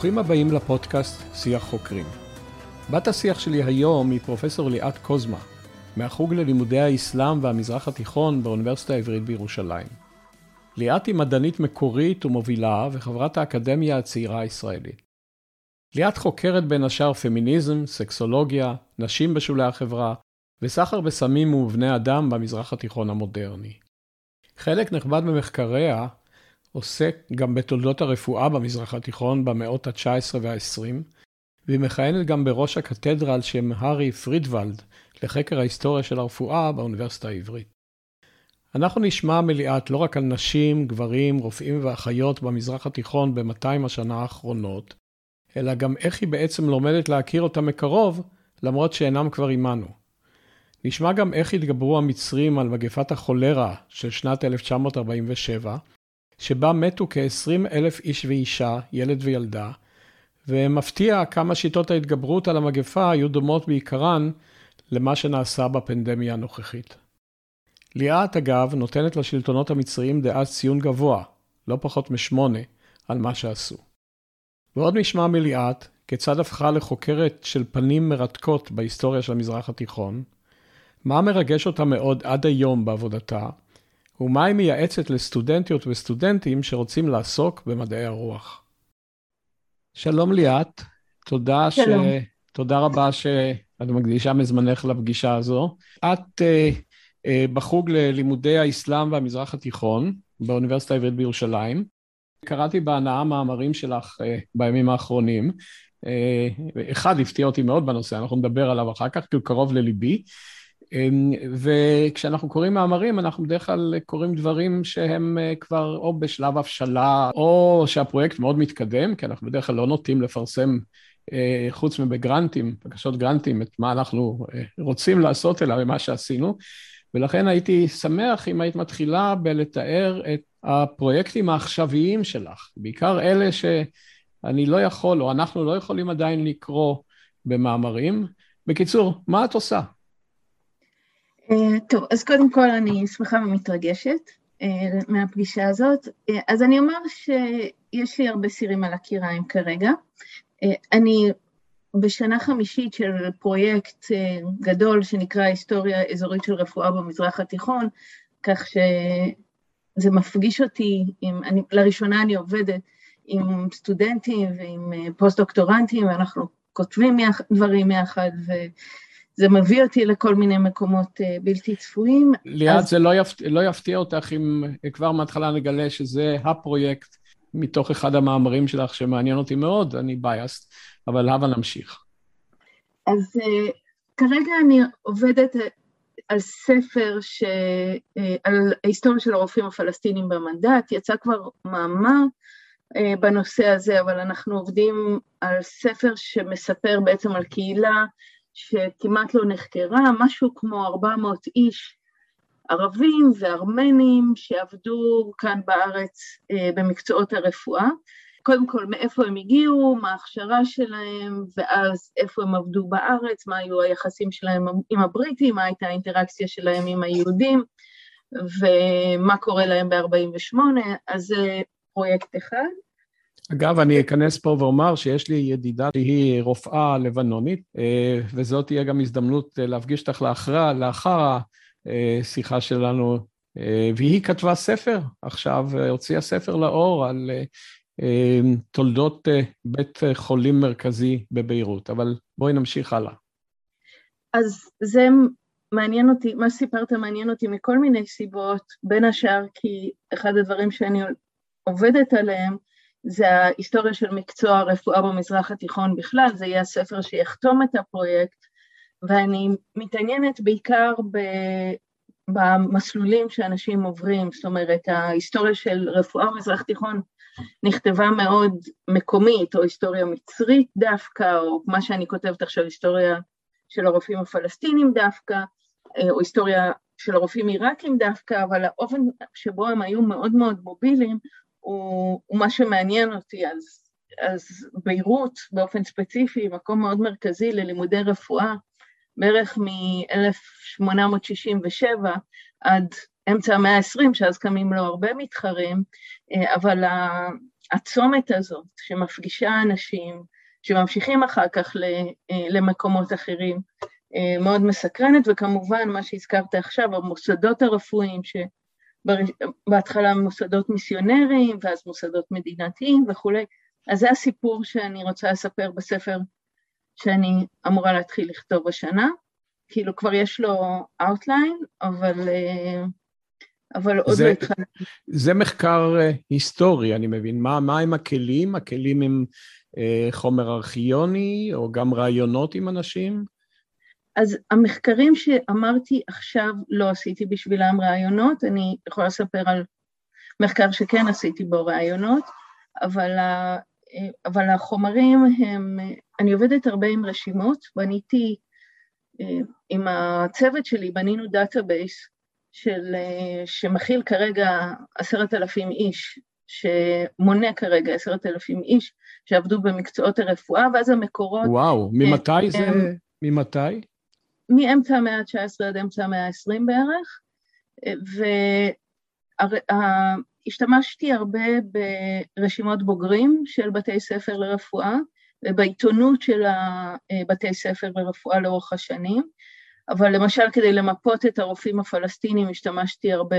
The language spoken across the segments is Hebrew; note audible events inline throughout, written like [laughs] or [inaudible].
ברוכים הבאים לפודקאסט שיח חוקרים. בת השיח שלי היום היא פרופסור ליאת קוזמה, מהחוג ללימודי האסלאם והמזרח התיכון באוניברסיטה העברית בירושלים. ליאת היא מדענית מקורית ומובילה וחברת האקדמיה הצעירה הישראלית. ליאת חוקרת בין השאר פמיניזם, סקסולוגיה, נשים בשולי החברה וסחר בסמים ובבני אדם במזרח התיכון המודרני. חלק נכבד ממחקריה עוסק גם בתולדות הרפואה במזרח התיכון במאות ה-19 וה-20, והיא מכהנת גם בראש הקתדרה על שם הארי פרידוולד לחקר ההיסטוריה של הרפואה באוניברסיטה העברית. אנחנו נשמע מליאת לא רק על נשים, גברים, רופאים ואחיות במזרח התיכון ב-200 השנה האחרונות, אלא גם איך היא בעצם לומדת להכיר אותם מקרוב, למרות שאינם כבר עמנו. נשמע גם איך התגברו המצרים על מגפת החולרה של שנת 1947, שבה מתו כ-20 אלף איש ואישה, ילד וילדה, ומפתיע כמה שיטות ההתגברות על המגפה היו דומות בעיקרן למה שנעשה בפנדמיה הנוכחית. ליאת, אגב, נותנת לשלטונות המצריים דאז ציון גבוה, לא פחות משמונה, על מה שעשו. ועוד נשמע מליאת כיצד הפכה לחוקרת של פנים מרתקות בהיסטוריה של המזרח התיכון, מה מרגש אותה מאוד עד היום בעבודתה, ומה היא מייעצת לסטודנטיות וסטודנטים שרוצים לעסוק במדעי הרוח. שלום ליאת, תודה, שלום. ש... תודה רבה שאת מקדישה מזמנך לפגישה הזו. את uh, uh, בחוג ללימודי האסלאם והמזרח התיכון באוניברסיטה העברית בירושלים. קראתי בהנאה מאמרים שלך uh, בימים האחרונים. Uh, אחד הפתיע אותי מאוד בנושא, אנחנו נדבר עליו אחר כך, כי הוא קרוב לליבי. אמ, וכשאנחנו קוראים מאמרים, אנחנו בדרך כלל קוראים דברים שהם אה, כבר או בשלב הבשלה, או שהפרויקט מאוד מתקדם, כי אנחנו בדרך כלל לא נוטים לפרסם, אה, חוץ מבגרנטים, בקשות גרנטים, את מה אנחנו אה, רוצים לעשות, אלא במה שעשינו. ולכן הייתי שמח אם היית מתחילה בלתאר את הפרויקטים העכשוויים שלך, בעיקר אלה שאני לא יכול, או אנחנו לא יכולים עדיין לקרוא במאמרים. בקיצור, מה את עושה? אה, טוב, אז קודם כל אני שמחה ומתרגשת אה, מהפגישה הזאת. אה, אז אני אומר שיש לי הרבה סירים על הקיריים כרגע. אני בשנה חמישית של פרויקט גדול שנקרא היסטוריה אזורית של רפואה במזרח התיכון, כך שזה מפגיש אותי, עם, אני, לראשונה אני עובדת עם סטודנטים ועם פוסט-דוקטורנטים, ואנחנו כותבים דברים יחד, ו... זה מביא אותי לכל מיני מקומות אה, בלתי צפויים. ליאת, אז... זה לא יפתיע, לא יפתיע אותך אם כבר מההתחלה נגלה שזה הפרויקט מתוך אחד המאמרים שלך שמעניין אותי מאוד, אני בייסט, אבל הבה נמשיך. אז uh, כרגע אני עובדת אה, על ספר ש... על ההיסטוריה של הרופאים הפלסטינים במנדט, יצא כבר מאמר בנושא הזה, אבל אנחנו עובדים על ספר שמספר בעצם על קהילה שכמעט לא נחקרה, משהו כמו 400 איש ערבים וארמנים שעבדו כאן בארץ אה, במקצועות הרפואה. קודם כל, מאיפה הם הגיעו, מה ההכשרה שלהם, ואז איפה הם עבדו בארץ, מה היו היחסים שלהם עם הבריטים, מה הייתה האינטראקציה שלהם עם היהודים, ומה קורה להם ב-48', אז זה פרויקט אחד. אגב, אני אכנס פה ואומר שיש לי ידידה שהיא רופאה לבנונית, אה, וזאת תהיה גם הזדמנות אה, להפגיש אותך לאחר, לאחר השיחה שלנו, אה, והיא כתבה ספר עכשיו, הוציאה ספר לאור על תולדות בית חולים מרכזי בביירות, אבל בואי נמשיך הלאה. אז זה מעניין אותי, מה שסיפרת מעניין אותי מכל מיני סיבות, בין השאר כי אחד הדברים שאני עובדת עליהם, זה ההיסטוריה של מקצוע הרפואה במזרח התיכון בכלל, זה יהיה הספר שיחתום את הפרויקט, ואני מתעניינת בעיקר ב... במסלולים שאנשים עוברים, זאת אומרת, ההיסטוריה של רפואה במזרח תיכון נכתבה מאוד מקומית, או היסטוריה מצרית דווקא, או מה שאני כותבת עכשיו, היסטוריה של הרופאים הפלסטינים דווקא, או היסטוריה של הרופאים עיראקים דווקא, אבל האופן שבו הם היו מאוד מאוד מוביליים, הוא, הוא מה שמעניין אותי, אז, אז ביירות באופן ספציפי, מקום מאוד מרכזי ללימודי רפואה, בערך מ-1867 עד אמצע המאה ה-20, שאז קמים לו הרבה מתחרים, אה, אבל הצומת הזאת שמפגישה אנשים, שממשיכים אחר כך למקומות אחרים, מאוד מסקרנת, וכמובן מה שהזכרת עכשיו, המוסדות הרפואיים, שבהתחלה מוסדות מיסיונריים, ואז מוסדות מדינתיים וכולי, אז זה הסיפור שאני רוצה לספר בספר שאני אמורה להתחיל לכתוב השנה. כאילו כבר יש לו outline, אבל, אבל עוד זה, לא התחלתי. זה מחקר אה, היסטורי, אני מבין. מה, מה הם הכלים? הכלים הם אה, חומר ארכיוני, או גם ראיונות עם אנשים? אז המחקרים שאמרתי עכשיו לא עשיתי בשבילם ראיונות, אני יכולה לספר על מחקר שכן עשיתי בו ראיונות, אבל, אבל החומרים הם, אני עובדת הרבה עם רשימות, בניתי, עם הצוות שלי בנינו database של, שמכיל כרגע עשרת אלפים איש, שמונה כרגע עשרת אלפים איש שעבדו במקצועות הרפואה, ואז המקורות... וואו, ממתי זה? ממתי? מאמצע המאה ה-19 עד אמצע המאה ה-20 בערך, והשתמשתי הרבה ברשימות בוגרים של בתי ספר לרפואה, ובעיתונות של בתי ספר לרפואה לאורך השנים, אבל למשל כדי למפות את הרופאים הפלסטינים השתמשתי הרבה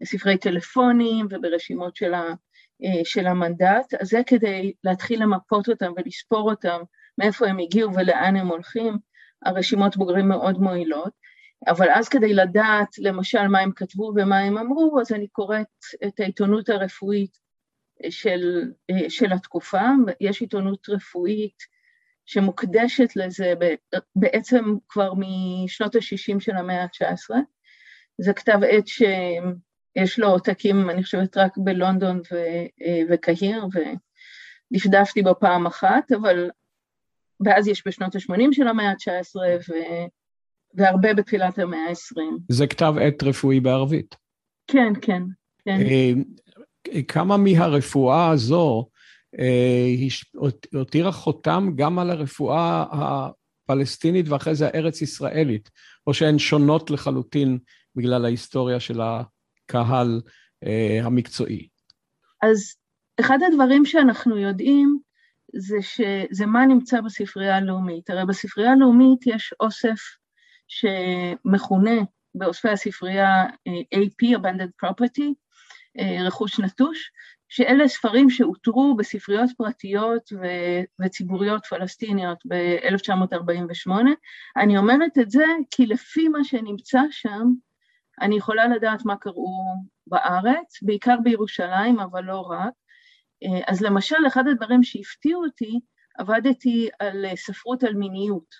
בספרי טלפונים וברשימות של, ה, של המנדט, אז זה כדי להתחיל למפות אותם ולספור אותם, מאיפה הם הגיעו ולאן הם הולכים, הרשימות בוגרים מאוד מועילות, אבל אז כדי לדעת למשל מה הם כתבו ומה הם אמרו, אז אני קוראת את העיתונות הרפואית של, של התקופה, יש עיתונות רפואית שמוקדשת לזה בעצם כבר משנות ה-60 של המאה ה-19, זה כתב עת שיש לו עותקים, אני חושבת, רק בלונדון וקהיר, ודפדפתי בו פעם אחת, אבל ואז יש בשנות ה-80 של המאה ה-19 ו... והרבה בתחילת המאה ה-20. זה כתב עת רפואי בערבית. כן, כן, כן. אה, כמה מהרפואה הזו אה, הותירה חותם גם על הרפואה הפלסטינית ואחרי זה הארץ-ישראלית, או שהן שונות לחלוטין בגלל ההיסטוריה של הקהל אה, המקצועי? אז אחד הדברים שאנחנו יודעים זה שזה מה נמצא בספרייה הלאומית. הרי בספרייה הלאומית יש אוסף שמכונה באוספי הספרייה אה, AP, Abandoned Property, אה, רכוש נטוש, שאלה ספרים שאותרו בספריות פרטיות ו- וציבוריות פלסטיניות ב-1948. אני אומרת את זה כי לפי מה שנמצא שם, אני יכולה לדעת מה קראו בארץ, בעיקר בירושלים, אבל לא רק, אז למשל, אחד הדברים שהפתיעו אותי, עבדתי על אה, ספרות על מיניות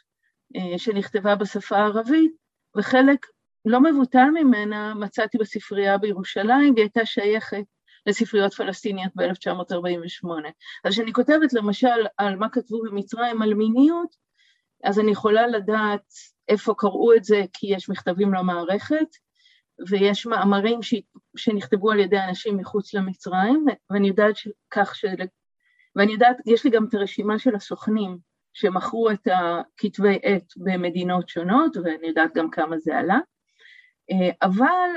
אה, שנכתבה בשפה הערבית, וחלק לא מבוטל ממנה מצאתי בספרייה בירושלים, והיא הייתה שייכת לספריות פלסטיניות ב-1948. אז כשאני כותבת למשל על מה כתבו במצרים על מיניות, אז אני יכולה לדעת איפה קראו את זה כי יש מכתבים למערכת, ויש מאמרים ש... שנכתבו על ידי אנשים מחוץ למצרים, ואני יודעת כך ש... ואני יודעת, יש לי גם את הרשימה של הסוכנים שמכרו את הכתבי עת במדינות שונות, ואני יודעת גם כמה זה עלה. אבל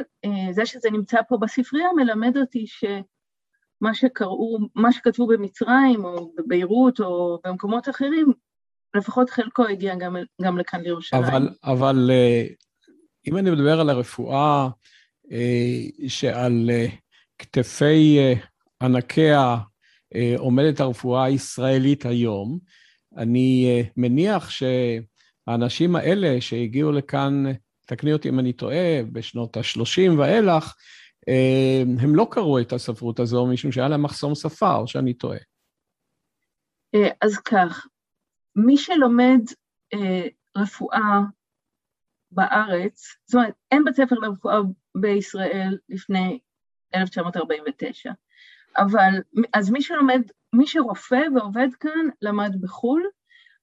זה שזה נמצא פה בספרייה מלמד אותי שמה שקראו, מה שכתבו במצרים או בביירות או במקומות אחרים, לפחות חלקו הגיע גם, גם לכאן לירושלים. אבל, אבל אה, אם אני מדבר על הרפואה אה, שעל אה, כתפי אה, ענקיה עומדת הרפואה הישראלית היום, אני מניח שהאנשים האלה שהגיעו לכאן, תקני אותי אם אני טועה, בשנות ה-30 ואילך, הם לא קראו את הספרות הזו משום שהיה להם מחסום שפה, או שאני טועה. אז כך, מי שלומד רפואה בארץ, זאת אומרת, אין בית ספר לרפואה בישראל לפני 1949, אבל אז מי שלומד, מי שרופא ועובד כאן למד בחו"ל,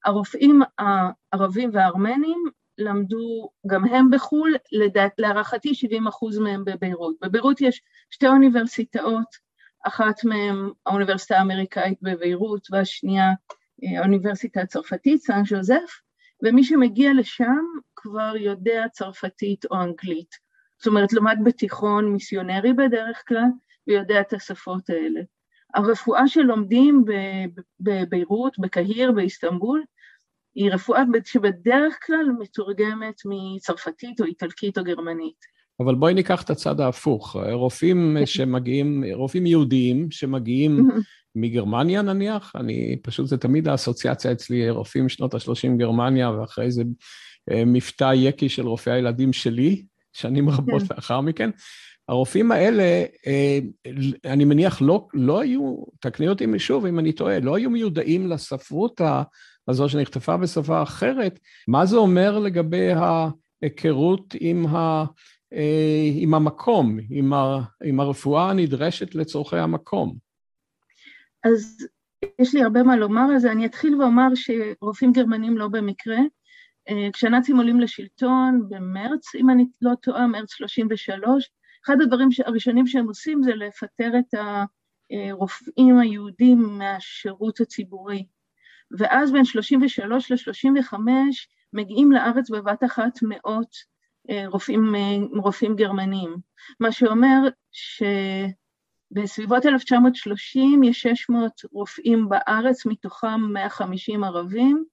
הרופאים הערבים והארמנים למדו גם הם בחו"ל, לדעת, להערכתי 70 אחוז מהם בביירות. בביירות יש שתי אוניברסיטאות, אחת מהן האוניברסיטה האמריקאית בביירות והשנייה האוניברסיטה הצרפתית, סן ז'וזף, ומי שמגיע לשם כבר יודע צרפתית או אנגלית. זאת אומרת, למד בתיכון מיסיונרי בדרך כלל, ויודע את השפות האלה. הרפואה שלומדים בביירות, בקהיר, באיסטנבול, היא רפואה שבדרך כלל מתורגמת מצרפתית או איטלקית או גרמנית. אבל בואי ניקח את הצד ההפוך. רופאים. שמגיעים, רופאים יהודיים שמגיעים [laughs] מגרמניה נניח, אני פשוט, זה תמיד האסוציאציה אצלי, רופאים שנות ה-30 גרמניה, ואחרי זה מבטא יקי של רופאי הילדים שלי, שנים רבות כן. לאחר מכן. הרופאים האלה, אה, אני מניח, לא, לא היו, תקני אותי שוב אם אני טועה, לא היו מיודעים לספרות הזו שנכתבה בשפה אחרת. מה זה אומר לגבי ההיכרות עם ה... אה, עם המקום, עם, ה, עם הרפואה הנדרשת לצורכי המקום. אז יש לי הרבה מה לומר על זה. אני אתחיל ואומר שרופאים גרמנים לא במקרה. אה, כשהנאצים עולים לשלטון במרץ, אם אני לא טועה, מרץ 33, אחד הדברים הראשונים שהם עושים זה לפטר את הרופאים היהודים מהשירות הציבורי. ואז בין 33 ל-35 מגיעים לארץ בבת אחת מאות אה, רופאים, אה, רופאים גרמנים, מה שאומר שבסביבות 1930 יש 600 רופאים בארץ, מתוכם 150 ערבים,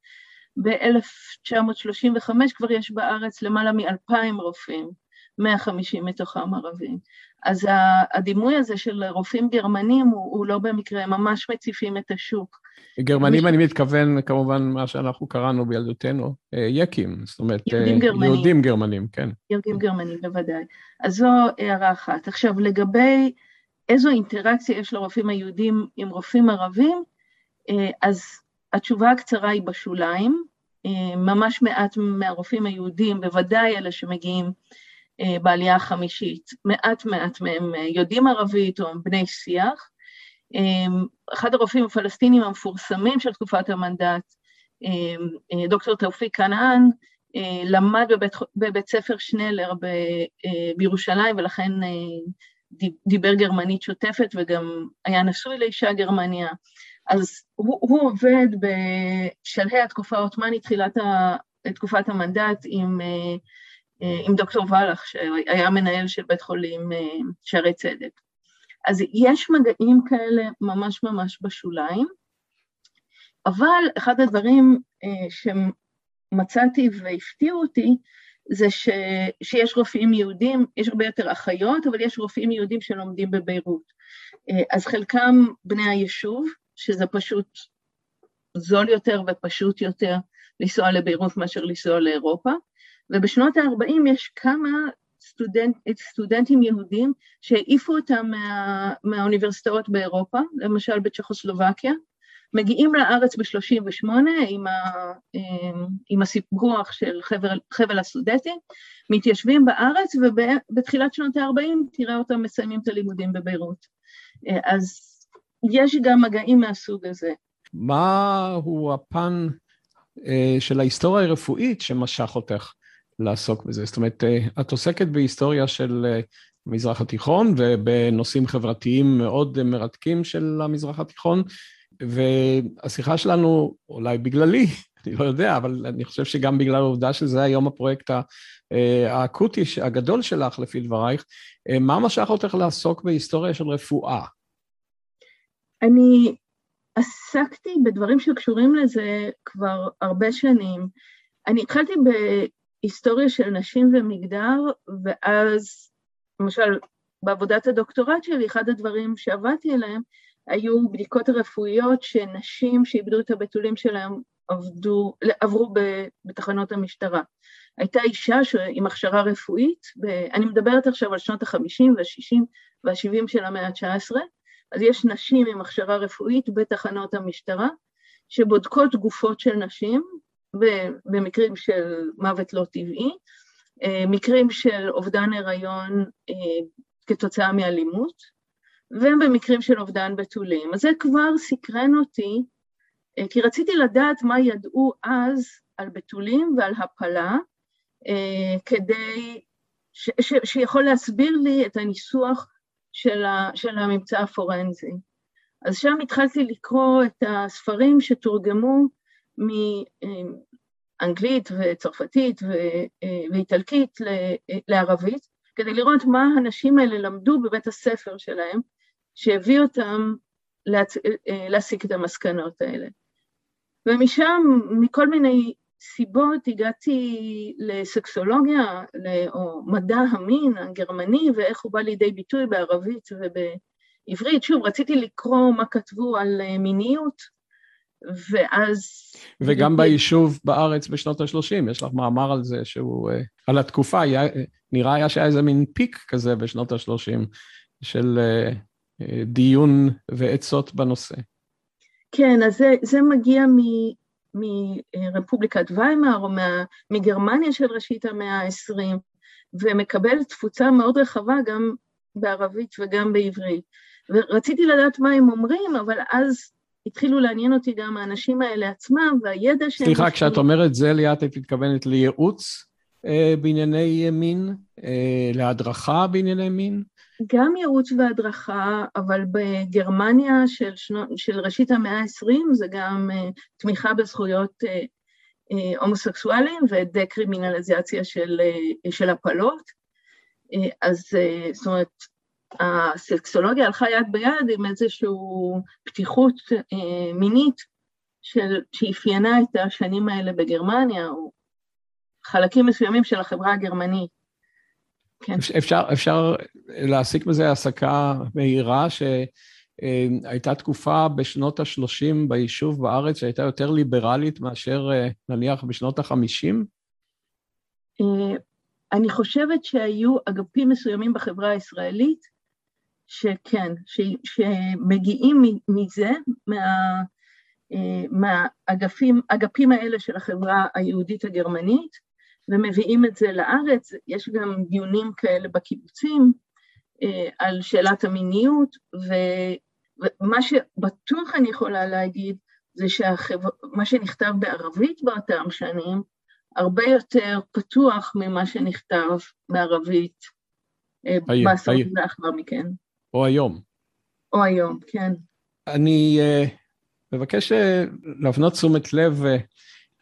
ב-1935 כבר יש בארץ למעלה מ-2,000 רופאים, 150 מתוכם ערבים. אז הדימוי הזה של רופאים גרמנים הוא, הוא לא במקרה, הם ממש מציפים את השוק. גרמנים, מש... אני מתכוון כמובן מה שאנחנו קראנו בילדותנו, אה, יקים, זאת אומרת, יהודים אה, גרמנים. יהודים גרמנים, כן. יהודים גרמנים, בוודאי. אז זו הערה אחת. עכשיו, לגבי איזו אינטראקציה יש לרופאים היהודים עם רופאים ערבים, אה, אז התשובה הקצרה היא בשוליים. ממש מעט מהרופאים היהודים, בוודאי אלה שמגיעים בעלייה החמישית, מעט מעט מהם יודעים ערבית או הם בני שיח, אחד הרופאים הפלסטינים המפורסמים של תקופת המנדט, אה, דוקטור תאופיק כנען, אה, למד בבית, בבית ספר שנלר ב, אה, בירושלים ולכן דיבר גרמנית שוטפת וגם היה נשוי לאישה גרמניה. אז הוא, הוא עובד בשלהי התקופה העות'מאנית, תחילת ה, תקופת המנדט, עם, עם דוקטור ולך, שהיה מנהל של בית חולים שערי צדק. אז יש מגעים כאלה ממש ממש בשוליים, אבל אחד הדברים אה, שמצאתי והפתיעו אותי, זה ש, שיש רופאים יהודים, יש הרבה יותר אחיות, אבל יש רופאים יהודים שלומדים בביירות. אה, אז חלקם בני היישוב, שזה פשוט זול יותר ופשוט יותר לנסוע לביירות מאשר לנסוע לאירופה, ובשנות ה-40 יש כמה סטודנט, סטודנטים יהודים שהעיפו אותם מה, מהאוניברסיטאות באירופה, למשל בצ'כוסלובקיה, מגיעים לארץ ב-38 עם, עם הסיפוח של חבל, חבל הסודטים, מתיישבים בארץ ובתחילת שנות ה-40 תראה אותם מסיימים את הלימודים בביירות. אז יש גם מגעים מהסוג הזה. מהו הפן אה, של ההיסטוריה הרפואית שמשך אותך לעסוק בזה. זאת אומרת, אה, את עוסקת בהיסטוריה של אה, המזרח התיכון ובנושאים חברתיים מאוד מרתקים של המזרח התיכון, והשיחה שלנו, אולי בגללי, [laughs] אני לא יודע, אבל אני חושב שגם בגלל העובדה שזה היום הפרויקט האקוטי הגדול שלך, לפי דברייך, מה משך אותך לעסוק בהיסטוריה של רפואה? אני עסקתי בדברים שקשורים לזה כבר הרבה שנים. אני התחלתי היסטוריה של נשים ומגדר, ואז, למשל, בעבודת הדוקטורט שלי, אחד הדברים שעבדתי עליהם היו בדיקות הרפואיות שנשים שאיבדו את הבתולים שלהם עבדו, עברו בתחנות המשטרה. הייתה אישה עם הכשרה רפואית, אני מדברת עכשיו על שנות ה-50 וה-60 וה-70 של המאה ה-19, אז יש נשים עם הכשרה רפואית בתחנות המשטרה, שבודקות גופות של נשים, במקרים של מוות לא טבעי, אה, מקרים של אובדן הריון אה, כתוצאה מאלימות, ובמקרים של אובדן בתולים. אז זה כבר סקרן אותי, אה, כי רציתי לדעת מה ידעו אז על בתולים ועל הפלה, כדי, ש, ש, שיכול להסביר לי את הניסוח של, ה, של הממצא הפורנזי. אז שם התחלתי לקרוא את הספרים שתורגמו מאנגלית וצרפתית ואיטלקית לערבית, כדי לראות מה הנשים האלה למדו בבית הספר שלהם, שהביא אותם להצ... להסיק את המסקנות האלה. ומשם, מכל מיני סיבות, הגעתי לסקסולוגיה, או מדע המין הגרמני, ואיך הוא בא לידי ביטוי בערבית ובעברית. שוב, רציתי לקרוא מה כתבו על מיניות, ואז... וגם ביישוב בארץ בשנות ה-30, יש לך מאמר על זה שהוא, אה, על התקופה, היה, נראה היה שהיה איזה מין פיק כזה בשנות ה-30 של אה, אה, דיון ועצות בנושא. כן, אז זה, זה מגיע מ, מרפובליקת ויימאר או מה, מגרמניה של ראשית המאה ה-20, ומקבל תפוצה מאוד רחבה גם בערבית וגם בעברית. ורציתי לדעת מה הם אומרים, אבל אז התחילו לעניין אותי גם האנשים האלה עצמם והידע שהם... סליחה, כשאת אומרת זה, ליאת, את מתכוונת לייעוץ אה, בענייני מין? אה, להדרכה בענייני מין? גם ייעוץ והדרכה, אבל בגרמניה של, שנו, של ראשית המאה ה-20 זה גם אה, תמיכה בזכויות אה, אה, הומוסקסואלים ודה-קרימינליזציה של, אה, של הפלות. אה, אז אה, זאת אומרת, הסקסולוגיה הלכה יד ביד עם איזושהי פתיחות אה, מינית של, שאפיינה את השנים האלה בגרמניה, או חלקים מסוימים של החברה הגרמנית. כן. אפשר, אפשר להסיק מזה הסקה מהירה שהייתה תקופה בשנות ה-30 ביישוב בארץ שהייתה יותר ליברלית מאשר אה, נניח בשנות ה-50? אה, אני חושבת שהיו אגפים מסוימים בחברה הישראלית שכן, ש, שמגיעים מזה, מה, אה, מהאגפים, אגפים האלה של החברה היהודית הגרמנית, ומביאים את זה לארץ, יש גם דיונים כאלה בקיבוצים אה, על שאלת המיניות, ו, ומה שבטוח אני יכולה להגיד זה שמה שנכתב בערבית באותם שנים, הרבה יותר פתוח ממה שנכתב בערבית אה, בעשורים לאחר מכן. או היום. או היום, כן. אני uh, מבקש uh, להפנות תשומת לב uh,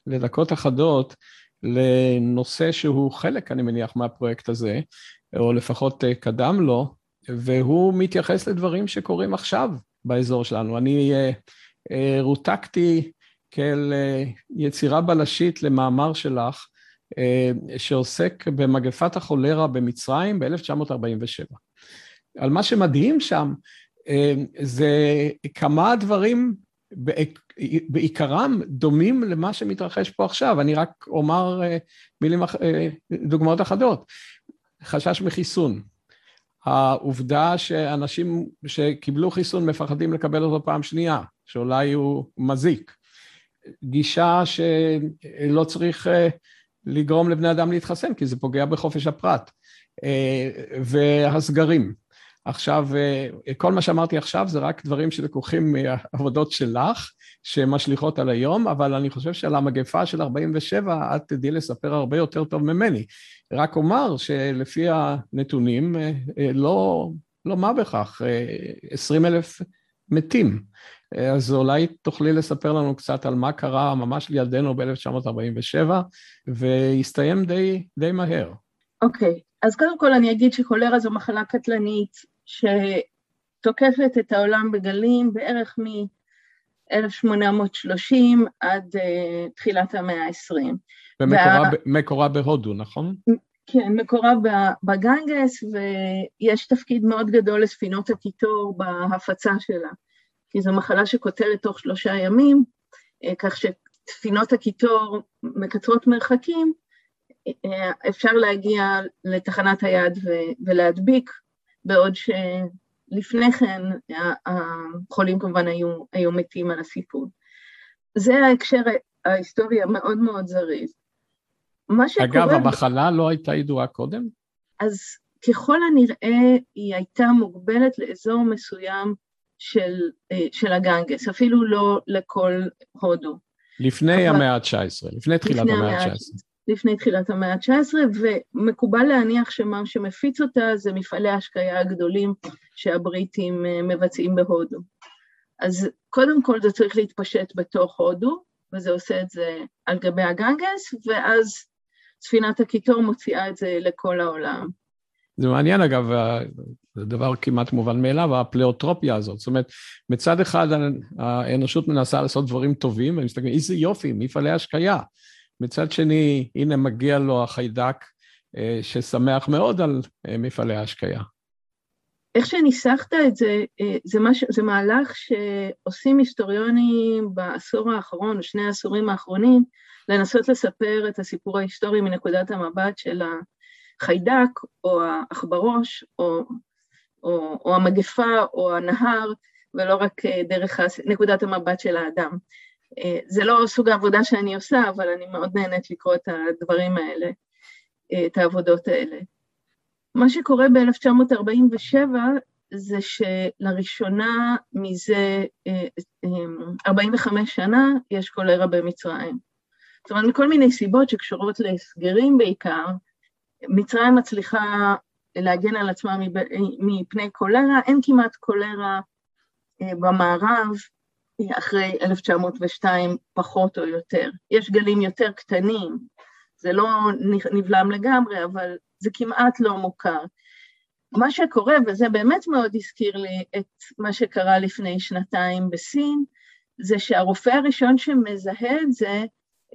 לדקות אחדות לנושא שהוא חלק, אני מניח, מהפרויקט הזה, או לפחות uh, קדם לו, והוא מתייחס לדברים שקורים עכשיו באזור שלנו. אני uh, uh, רותקתי כאל יצירה בלשית למאמר שלך, שעוסק במגפת החולרה במצרים ב-1947. על מה שמדהים שם, אה, זה כמה דברים בעיקרם דומים למה שמתרחש פה עכשיו. אני רק אומר אה, מילים, אה, דוגמאות אחדות. חשש מחיסון. העובדה שאנשים שקיבלו חיסון מפחדים לקבל אותו פעם שנייה, שאולי הוא מזיק. גישה שלא צריך לגרום לבני אדם להתחסן, כי זה פוגע בחופש הפרט. והסגרים. עכשיו, אה, כל מה שאמרתי עכשיו זה רק דברים שלקוחים מהעבודות שלך, שמשליכות על היום, אבל אני חושב שעל המגפה של 47' את תדעי לספר הרבה יותר טוב ממני. רק אומר שלפי הנתונים, אה, אה, לא, לא מה בכך, 20 אלף מתים. אז אולי תוכלי לספר לנו קצת על מה קרה ממש לידינו ב-1947, והסתיים די, די מהר. אוקיי, okay. אז קודם כל אני אגיד שכולרה זו מחלה קטלנית שתוקפת את העולם בגלים בערך מ-1830 עד uh, תחילת המאה ה-20. ומקורה וה... בהודו, נכון? כן, מקורה בגנגס, ויש תפקיד מאוד גדול לספינות הקיטור בהפצה שלה, כי זו מחלה שקוטלת תוך שלושה ימים, אה, כך שספינות הקיטור מקצרות מרחקים, אה, אפשר להגיע לתחנת היד ולהדביק בעוד שלפני כן החולים כמובן היו, היו מתים על הסיפור. זה ההקשר ההיסטורי המאוד מאוד זריז. אגב, המחלה לא הייתה ידועה קודם? אז ככל הנראה היא הייתה מוגבלת לאזור מסוים של, אה, של הגנגס, אפילו לא לכל הודו. לפני אבל... המאה ה-19, לפני תחילת המאה ה-19. לפני תחילת המאה ה-19, ומקובל להניח שמה שמפיץ אותה זה מפעלי ההשקיה הגדולים שהבריטים אה, מבצעים בהודו. אז קודם כל זה צריך להתפשט בתוך הודו, וזה עושה את זה על גבי הגנגס, ואז ספינת הקיטור מוציאה את זה לכל העולם. זה מעניין אגב, זה דבר כמעט מובן מאליו, הפלאוטרופיה הזאת. זאת אומרת, מצד אחד האנושות מנסה לעשות דברים טובים, ומסתכלים, איזה יופי, מפעלי השקיה. מצד שני, הנה מגיע לו החיידק אה, ששמח מאוד על אה, מפעלי ההשקיה. איך שניסחת את זה, אה, זה, מש, זה מהלך שעושים היסטוריונים בעשור האחרון, שני העשורים האחרונים, לנסות לספר את הסיפור ההיסטורי מנקודת המבט של החיידק, או העכברוש, או, או, או המגפה, או הנהר, ולא רק דרך נקודת המבט של האדם. זה לא סוג העבודה שאני עושה, אבל אני מאוד נהנית לקרוא את הדברים האלה, את העבודות האלה. מה שקורה ב-1947 זה שלראשונה מזה 45 אה, שנה יש קולרה במצרים. זאת אומרת, מכל מיני סיבות שקשורות להסגרים בעיקר, מצרים מצליחה להגן על עצמה מפני קולרה, אין כמעט קולרה אה, במערב אחרי 1902 פחות או יותר. יש גלים יותר קטנים, זה לא נבלם לגמרי, אבל זה כמעט לא מוכר. מה שקורה, וזה באמת מאוד הזכיר לי את מה שקרה לפני שנתיים בסין, זה שהרופא הראשון שמזהה את זה,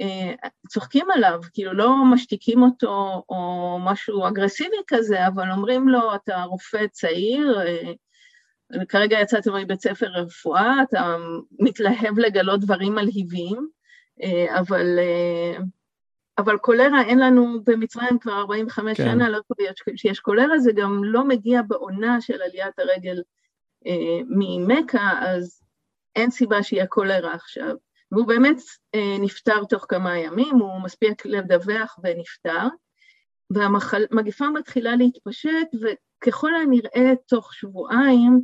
אה, צוחקים עליו, כאילו לא משתיקים אותו או משהו אגרסיבי כזה, אבל אומרים לו, אתה רופא צעיר, אה, כרגע יצאת מבית ספר רפואה, אתה מתלהב לגלות דברים מלהיבים, אה, אבל אבל קולרה אין לנו במצרים כבר 45 כן. שנה, לא קורה שיש קולרה, זה גם לא מגיע בעונה של עליית הרגל אה, ממכה, אז אין סיבה שיהיה קולרה עכשיו. והוא באמת אה, נפטר תוך כמה ימים, הוא מספיק לדווח ונפטר, והמגפה מתחילה להתפשט, וככל הנראה תוך שבועיים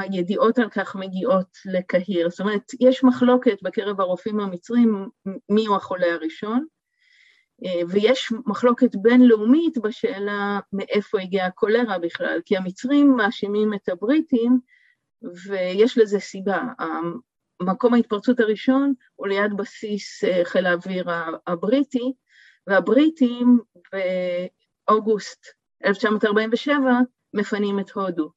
הידיעות על כך מגיעות לקהיר. זאת אומרת, יש מחלוקת בקרב הרופאים המצרים מי הוא החולה הראשון, אה, ויש מחלוקת בינלאומית בשאלה מאיפה הגיעה הקולרה בכלל, כי המצרים מאשימים את הבריטים ויש לזה סיבה. מקום ההתפרצות הראשון הוא ליד בסיס אה, חיל האוויר הבריטי, והבריטים באוגוסט 1947 מפנים את הודו,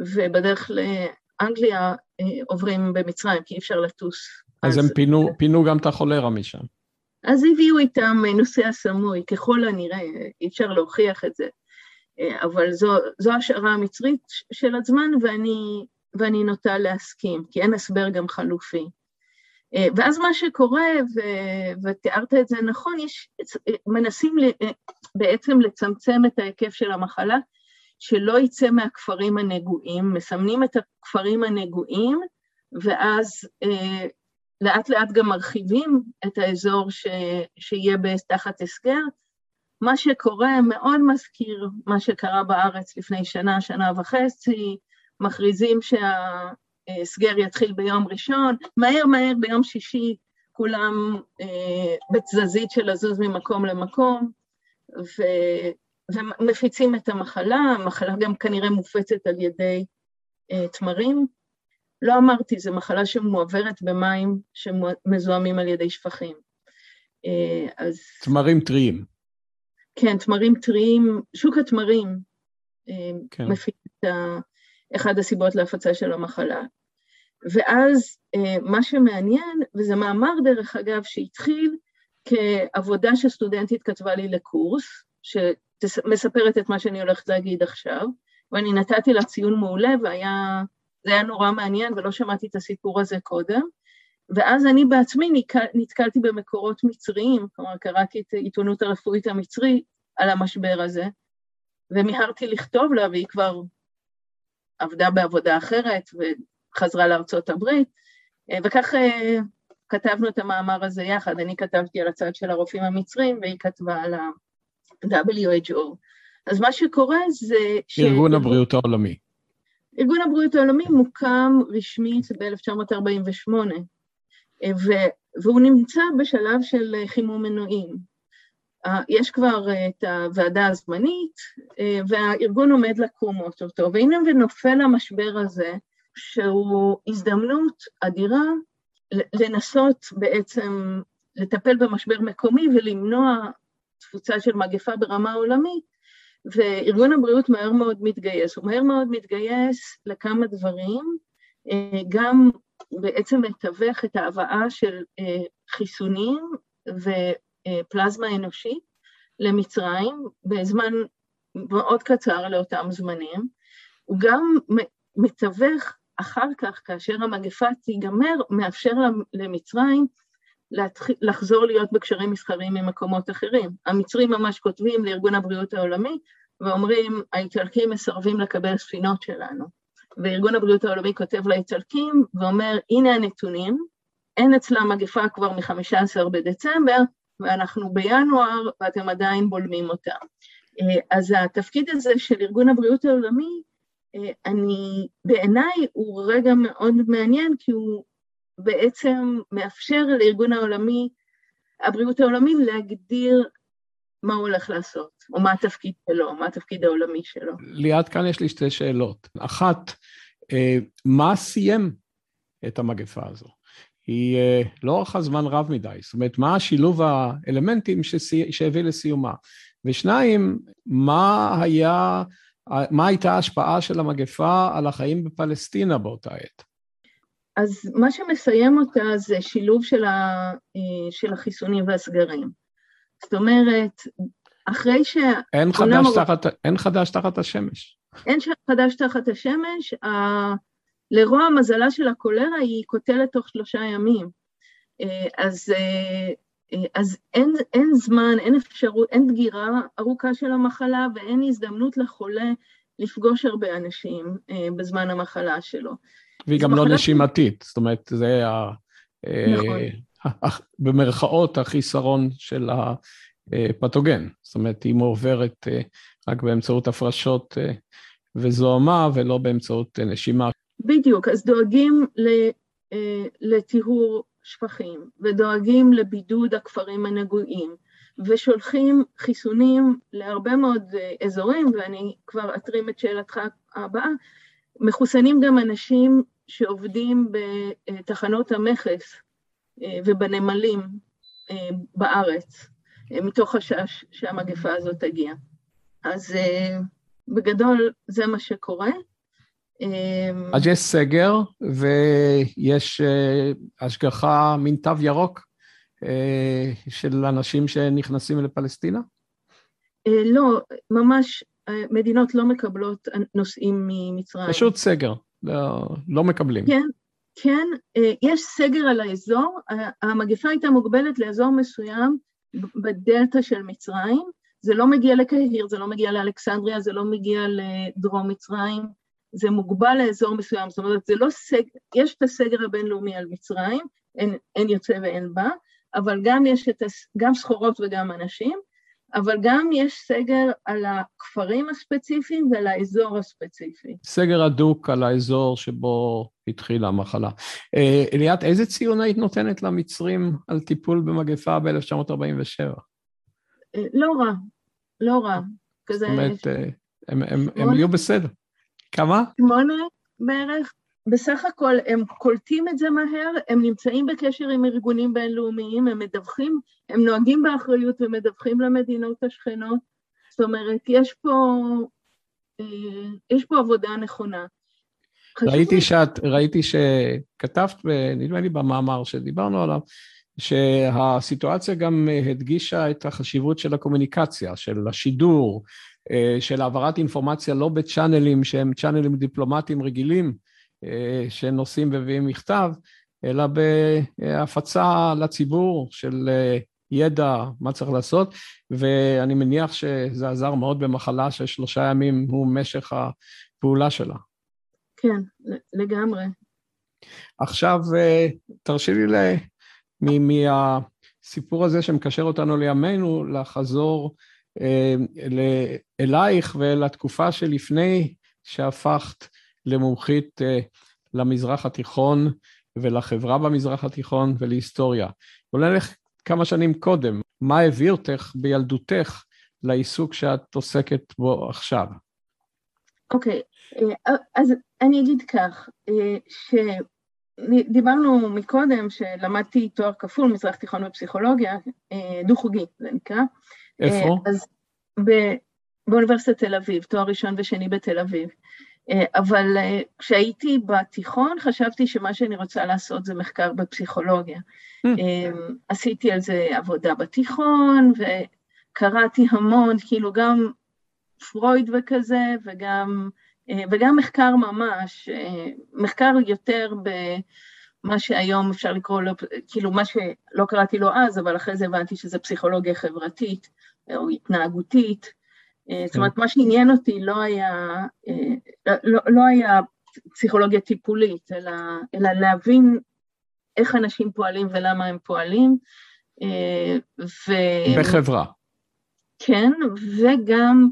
ובדרך לאנגליה אה, עוברים במצרים, כי אי אפשר לטוס. אז, אז הם פינו, פינו גם את החולרה משם. אז הביאו איתם נוסע סמוי, ככל הנראה, אי אפשר להוכיח את זה, אבל זו, זו השערה המצרית של הזמן ואני, ואני נוטה להסכים, כי אין הסבר גם חלופי. ואז מה שקורה, ו, ותיארת את זה נכון, יש, מנסים בעצם לצמצם את ההיקף של המחלה, שלא יצא מהכפרים הנגועים, מסמנים את הכפרים הנגועים, ואז לאט לאט גם מרחיבים את האזור ש... שיהיה תחת הסגר. מה שקורה מאוד מזכיר מה שקרה בארץ לפני שנה, שנה וחצי, מכריזים שההסגר יתחיל ביום ראשון, מהר מהר ביום שישי כולם אה, בתזזית של לזוז ממקום למקום, ו... ומפיצים את המחלה, המחלה גם כנראה מופצת על ידי אה, תמרים. לא אמרתי, זו מחלה שמועברת במים שמזוהמים על ידי שפכים. אה, אז... תמרים טריים. כן, תמרים טריים, שוק התמרים אה, כן. מפיק את אחד הסיבות להפצה של המחלה. ואז אה, מה שמעניין, וזה מאמר דרך אגב שהתחיל כעבודה שסטודנטית כתבה לי לקורס, שמספרת את מה שאני הולכת להגיד עכשיו, ואני נתתי לה ציון מעולה והיה זה היה נורא מעניין ולא שמעתי את הסיפור הזה קודם. ואז אני בעצמי נתקלתי במקורות מצריים, כלומר קראתי את העיתונות הרפואית המצרית על המשבר הזה, ומיהרתי לכתוב לה, והיא כבר עבדה בעבודה אחרת וחזרה לארצות הברית, וכך אה, כתבנו את המאמר הזה יחד, אני כתבתי על הצד של הרופאים המצרים והיא כתבה על ה-WHO. אז מה שקורה זה ש... ארגון הבריאות העולמי. ארגון הבריאות העולמי מוקם רשמית ב-1948, והוא נמצא בשלב של חימום מנועים. יש כבר את הוועדה הזמנית, והארגון עומד לקום אוטוטו, והנה ונופל המשבר הזה, שהוא הזדמנות אדירה לנסות בעצם לטפל במשבר מקומי ולמנוע תפוצה של מגפה ברמה עולמית, וארגון הבריאות מהר מאוד מתגייס. הוא מהר מאוד מתגייס לכמה דברים, גם בעצם מתווך את ההבאה של חיסונים ופלזמה אנושית למצרים בזמן מאוד קצר לאותם זמנים. הוא גם מתווך אחר כך, כאשר המגפה תיגמר, מאפשר למצרים להתחיל, לחזור להיות בקשרים מסחריים ממקומות אחרים. המצרים ממש כותבים לארגון הבריאות העולמי ואומרים, האיטלקים מסרבים לקבל ספינות שלנו. וארגון הבריאות העולמי כותב לאיטלקים ואומר, הנה הנתונים, אין אצלם מגפה כבר מ-15 בדצמבר, ואנחנו בינואר ואתם עדיין בולמים אותה. אז התפקיד הזה של ארגון הבריאות העולמי, אני, בעיניי הוא רגע מאוד מעניין, כי הוא בעצם מאפשר לארגון העולמי, הבריאות העולמי, להגדיר מה הוא הולך לעשות, או מה התפקיד שלו, מה התפקיד העולמי שלו. ליאת, כאן יש לי שתי שאלות. אחת, אה, מה סיים את המגפה הזו? היא אה, לא ארכה זמן רב מדי, זאת אומרת, מה השילוב האלמנטים שהביא לסיומה? ושניים, מה היה, מה הייתה ההשפעה של המגפה על החיים בפלסטינה באותה עת? אז מה שמסיים אותה זה שילוב של, ה, אה, של החיסונים והסגרים. זאת אומרת, אחרי ש... אין חדש, מר... תחת, אין חדש תחת השמש. אין חדש תחת השמש, ה... לרוע מזלה של הקולרה היא קוטלת תוך שלושה ימים. אה, אז, אה, אז אין, אין זמן, אין אפשרות, אין דגירה ארוכה של המחלה ואין הזדמנות לחולה לפגוש הרבה אנשים בזמן המחלה שלו. והיא גם לא נשימתית, זאת אומרת, זה ה... נכון. במרכאות החיסרון של הפתוגן. זאת אומרת, היא מועברת אה, רק באמצעות הפרשות אה, וזוהמה ולא באמצעות אה, נשימה. בדיוק, אז דואגים לטיהור שפכים ודואגים לבידוד הכפרים הנגועים ושולחים חיסונים להרבה מאוד אזורים, ואני כבר אתרים את שאלתך הבאה, מחוסנים גם אנשים שעובדים בתחנות המכס אה, ובנמלים אה, בארץ, אה, מתוך חשש שהמגפה הזאת תגיע. אז בגדול זה מה שקורה. אז יש סגר ויש השגחה, מין תו ירוק של אנשים שנכנסים לפלסטינה? לא, ממש מדינות לא מקבלות נוסעים ממצרים. פשוט סגר, לא, לא מקבלים. כן, כן, אה, יש סגר על האזור, המגפה הייתה מוגבלת לאזור מסוים בדלתא של מצרים, זה לא מגיע לקהיר, זה לא מגיע לאלכסנדריה, זה לא מגיע לדרום מצרים, זה מוגבל לאזור מסוים, זאת אומרת, זה לא סגר, יש את הסגר הבינלאומי על מצרים, אין, אין יוצא ואין בא, אבל גם יש את, גם סחורות וגם אנשים, אבל גם יש סגר על הכפרים הספציפיים ועל האזור הספציפי. סגר הדוק על האזור שבו התחילה המחלה. אה, אליאת, איזה ציון היית נותנת למצרים על טיפול במגפה ב-1947? אה, לא רע, לא רע. זאת אומרת, אה, הם, יהיו בסדר. כמה? שמונה בערך. בסך הכל הם קולטים את זה מהר, הם נמצאים בקשר עם ארגונים בינלאומיים, הם מדווחים, הם נוהגים באחריות ומדווחים למדינות השכנות. זאת אומרת, יש פה, אה, יש פה עבודה נכונה. ראיתי שאת, ראיתי שכתבת, נדמה לי במאמר שדיברנו עליו, שהסיטואציה גם הדגישה את החשיבות של הקומוניקציה, של השידור, אה, של העברת אינפורמציה לא בצ'אנלים שהם צ'אנלים דיפלומטיים רגילים, אה, שנוסעים ומביאים מכתב, אלא בהפצה לציבור של אה, ידע, מה צריך לעשות, ואני מניח שזה עזר מאוד במחלה ששלושה ימים הוא משך הפעולה שלה. כן, לגמרי. עכשיו, אה, תרשי לי מהסיפור הזה שמקשר אותנו לימינו, לחזור אלייך ולתקופה שלפני שהפכת למומחית אה, למזרח התיכון ולחברה במזרח התיכון ולהיסטוריה. אולי נלך כמה שנים קודם, מה הביא אותך בילדותך לעיסוק שאת עוסקת בו עכשיו? אוקיי, okay, אה, אז אני אגיד כך, אה, שדיברנו מקודם שלמדתי תואר כפול, מזרח תיכון בפסיכולוגיה, דו-חוגי זה נקרא. איפה? אז באוניברסיטת תל אביב, תואר ראשון ושני בתל אביב. אה, אבל אה, כשהייתי בתיכון חשבתי שמה שאני רוצה לעשות זה מחקר בפסיכולוגיה. Mm. עשיתי על זה עבודה בתיכון וקראתי המון, כאילו גם פרויד וכזה וגם, וגם מחקר ממש, מחקר יותר במה שהיום אפשר לקרוא לו, כאילו מה שלא קראתי לו אז, אבל אחרי זה הבנתי שזה פסיכולוגיה חברתית או התנהגותית. אה, זאת אומרת, מה שעניין אותי לא היה, אה, לא, לא היה פסיכולוגיה טיפולית, אלא, אלא להבין איך אנשים פועלים ולמה הם פועלים. אה, ו... בחברה. כן, וגם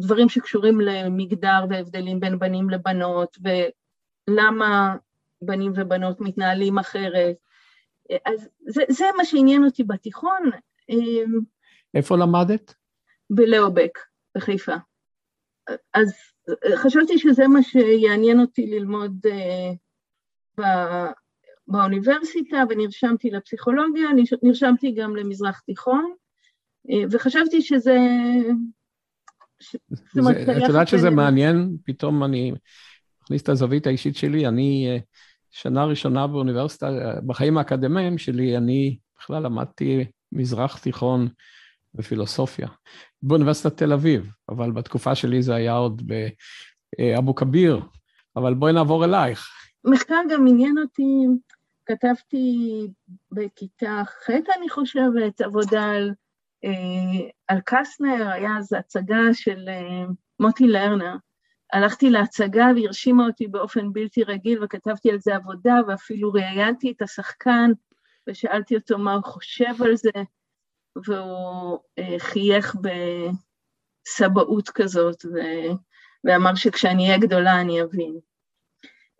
דברים שקשורים למגדר והבדלים בין בנים לבנות, ולמה בנים ובנות מתנהלים אחרת. אז זה, זה מה שעניין אותי בתיכון. איפה למדת? בלאובק, בחיפה. אז חשבתי שזה מה שיעניין אותי ללמוד uh, באוניברסיטה, ונרשמתי לפסיכולוגיה, נרשמתי גם למזרח תיכון, uh, וחשבתי שזה... ש... זה, את יודעת שזה בין... מעניין, פתאום אני אכניס את הזווית האישית שלי, אני uh, שנה ראשונה באוניברסיטה, בחיים האקדמיים שלי, אני בכלל למדתי מזרח תיכון בפילוסופיה, באוניברסיטת תל אביב, אבל בתקופה שלי זה היה עוד באבו כביר, אבל בואי נעבור אלייך. מחקר גם עניין אותי, כתבתי בכיתה ח', אני חושבת, עבודה על, אה, על קסנר, היה אז הצגה של אה, מוטי לרנר. הלכתי להצגה והרשימה אותי באופן בלתי רגיל וכתבתי על זה עבודה ואפילו ראיינתי את השחקן ושאלתי אותו מה הוא חושב על זה. והוא אה, חייך בסבאות כזאת, ו... ואמר שכשאני אהיה גדולה אני אבין.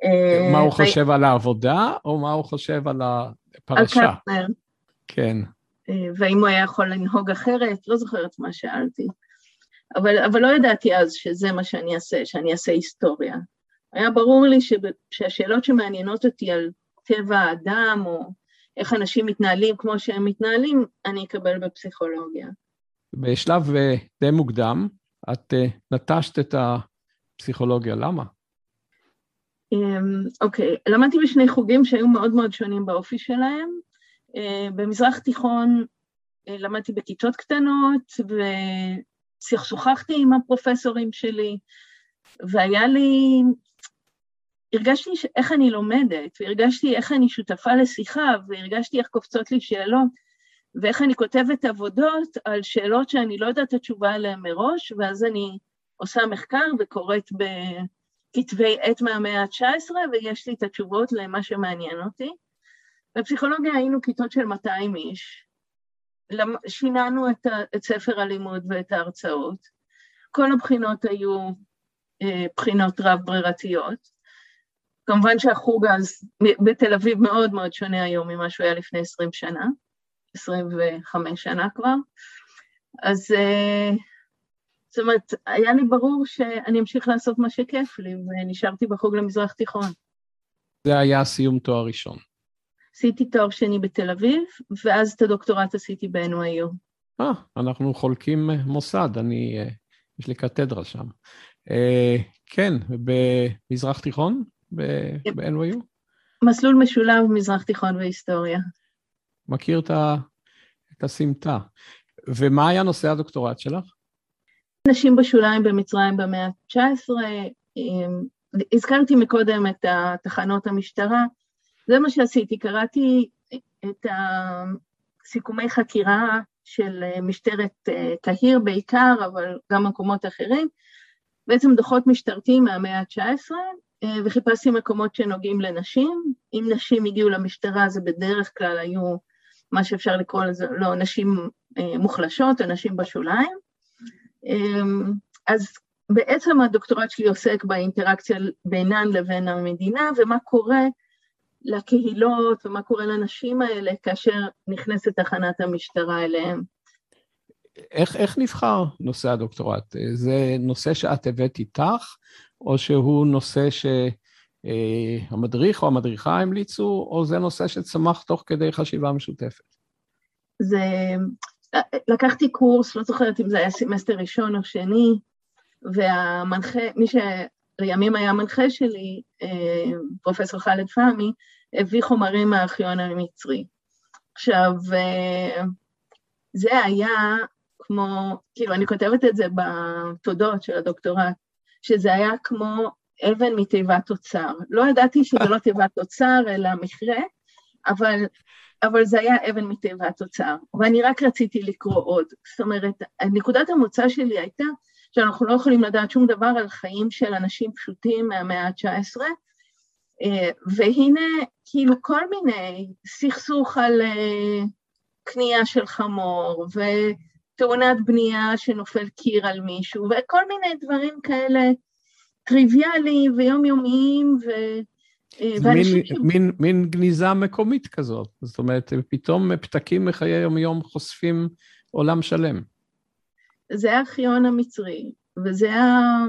אה, מה הוא חושב על העבודה, או מה הוא חושב על הפרשה? על קפנר. כן. אה, והאם הוא היה יכול לנהוג אחרת? לא זוכרת מה שאלתי. אבל, אבל לא ידעתי אז שזה מה שאני אעשה, שאני אעשה היסטוריה. היה ברור לי שהשאלות שמעניינות אותי על טבע האדם, או איך אנשים מתנהלים כמו שהם מתנהלים, אני אקבל בפסיכולוגיה. בשלב אה, די מוקדם, את אה, נטשת את הפסיכולוגיה, למה? אמ, אוקיי, למדתי בשני חוגים שהיו מאוד מאוד שונים באופי שלהם. אה, במזרח תיכון למדתי בכיתות קטנות, ושוחחתי עם הפרופסורים שלי, והיה לי הרגשתי איך אני לומדת, והרגשתי איך אני שותפה לשיחה, והרגשתי איך קופצות לי שאלות, ואיך אני כותבת עבודות על שאלות שאני לא יודעת את התשובה עליהן מראש, ואז אני עושה מחקר וקוראת בכתבי עת מהמאה ה-19, ויש לי את התשובות למה שמעניין אותי. בפסיכולוגיה היינו כיתות של 200 איש, שיננו את, את ספר הלימוד ואת ההרצאות. כל הבחינות היו אה, בחינות רב-ברירתיות. כמובן שהחוג אז בתל אביב מאוד מאוד שונה היום ממה שהוא היה לפני 20 שנה, 25 שנה כבר. אז אה, זאת אומרת, היה לי ברור שאני אמשיך לעשות מה שכיף לי, ונשארתי בחוג למזרח תיכון. זה היה סיום תואר ראשון. עשיתי תואר שני בתל אביב, ואז את הדוקטורט עשיתי ב-NYU. אה, אנחנו חולקים מוסד, אני, אה, יש לי קתדרה שם. אה, כן, במזרח תיכון? ב-NYU? מסלול משולב מזרח תיכון והיסטוריה. מכיר את הסמטה. ומה היה נושא הדוקטורט שלך? נשים בשוליים במצרים במאה ה-19, הזכרתי מקודם את תחנות המשטרה, זה מה שעשיתי, קראתי את סיכומי חקירה של משטרת קהיר בעיקר, אבל גם מקומות אחרים, בעצם דוחות משטרתיים מהמאה ה-19, אה, וחיפשתי מקומות שנוגעים לנשים. אם נשים הגיעו למשטרה, זה בדרך כלל היו מה שאפשר לקרוא לזה, לא, נשים אה, מוחלשות או נשים בשוליים. אמ, אז בעצם הדוקטורט שלי עוסק באינטראקציה בינן לבין המדינה, ומה קורה לקהילות ומה קורה לנשים האלה כאשר נכנסת תחנת המשטרה אליהם. איך, איך נבחר נושא הדוקטורט? זה נושא שאת הבאת איתך, או שהוא נושא שהמדריך או המדריכה המליצו, או זה נושא שצמח תוך כדי חשיבה משותפת? זה, לקחתי קורס, לא זוכרת אם זה היה סמסטר ראשון או שני, והמנחה, מי שלימים היה המנחה שלי, אה, פרופסור חאלד פהמי, הביא חומרים מהארכיון המצרי. עכשיו, אה, זה היה כמו, כאילו, אני כותבת את זה בתודות של הדוקטורט, שזה היה כמו אבן מתיבת אוצר. לא ידעתי שזה לא תיבת אוצר, אלא מכרה, אבל, אבל זה היה אבן מתיבת אוצר. ואני רק רציתי לקרוא עוד. זאת אומרת, נקודת המוצא שלי הייתה שאנחנו לא יכולים לדעת שום דבר על חיים של אנשים פשוטים מהמאה ה-19, אה, והנה, כאילו כל מיני סכסוך על אה, קנייה של חמור, ותאונת בנייה שנופל קיר על מישהו, וכל מיני דברים כאלה טריוויאליים ויומיומיים, ו... אה, מין, ש... מין, מין גניזה מקומית כזאת, זאת אומרת, פתאום פתקים מחיי יום-יום חושפים עולם שלם. זה הארכיון המצרי, וזה ה...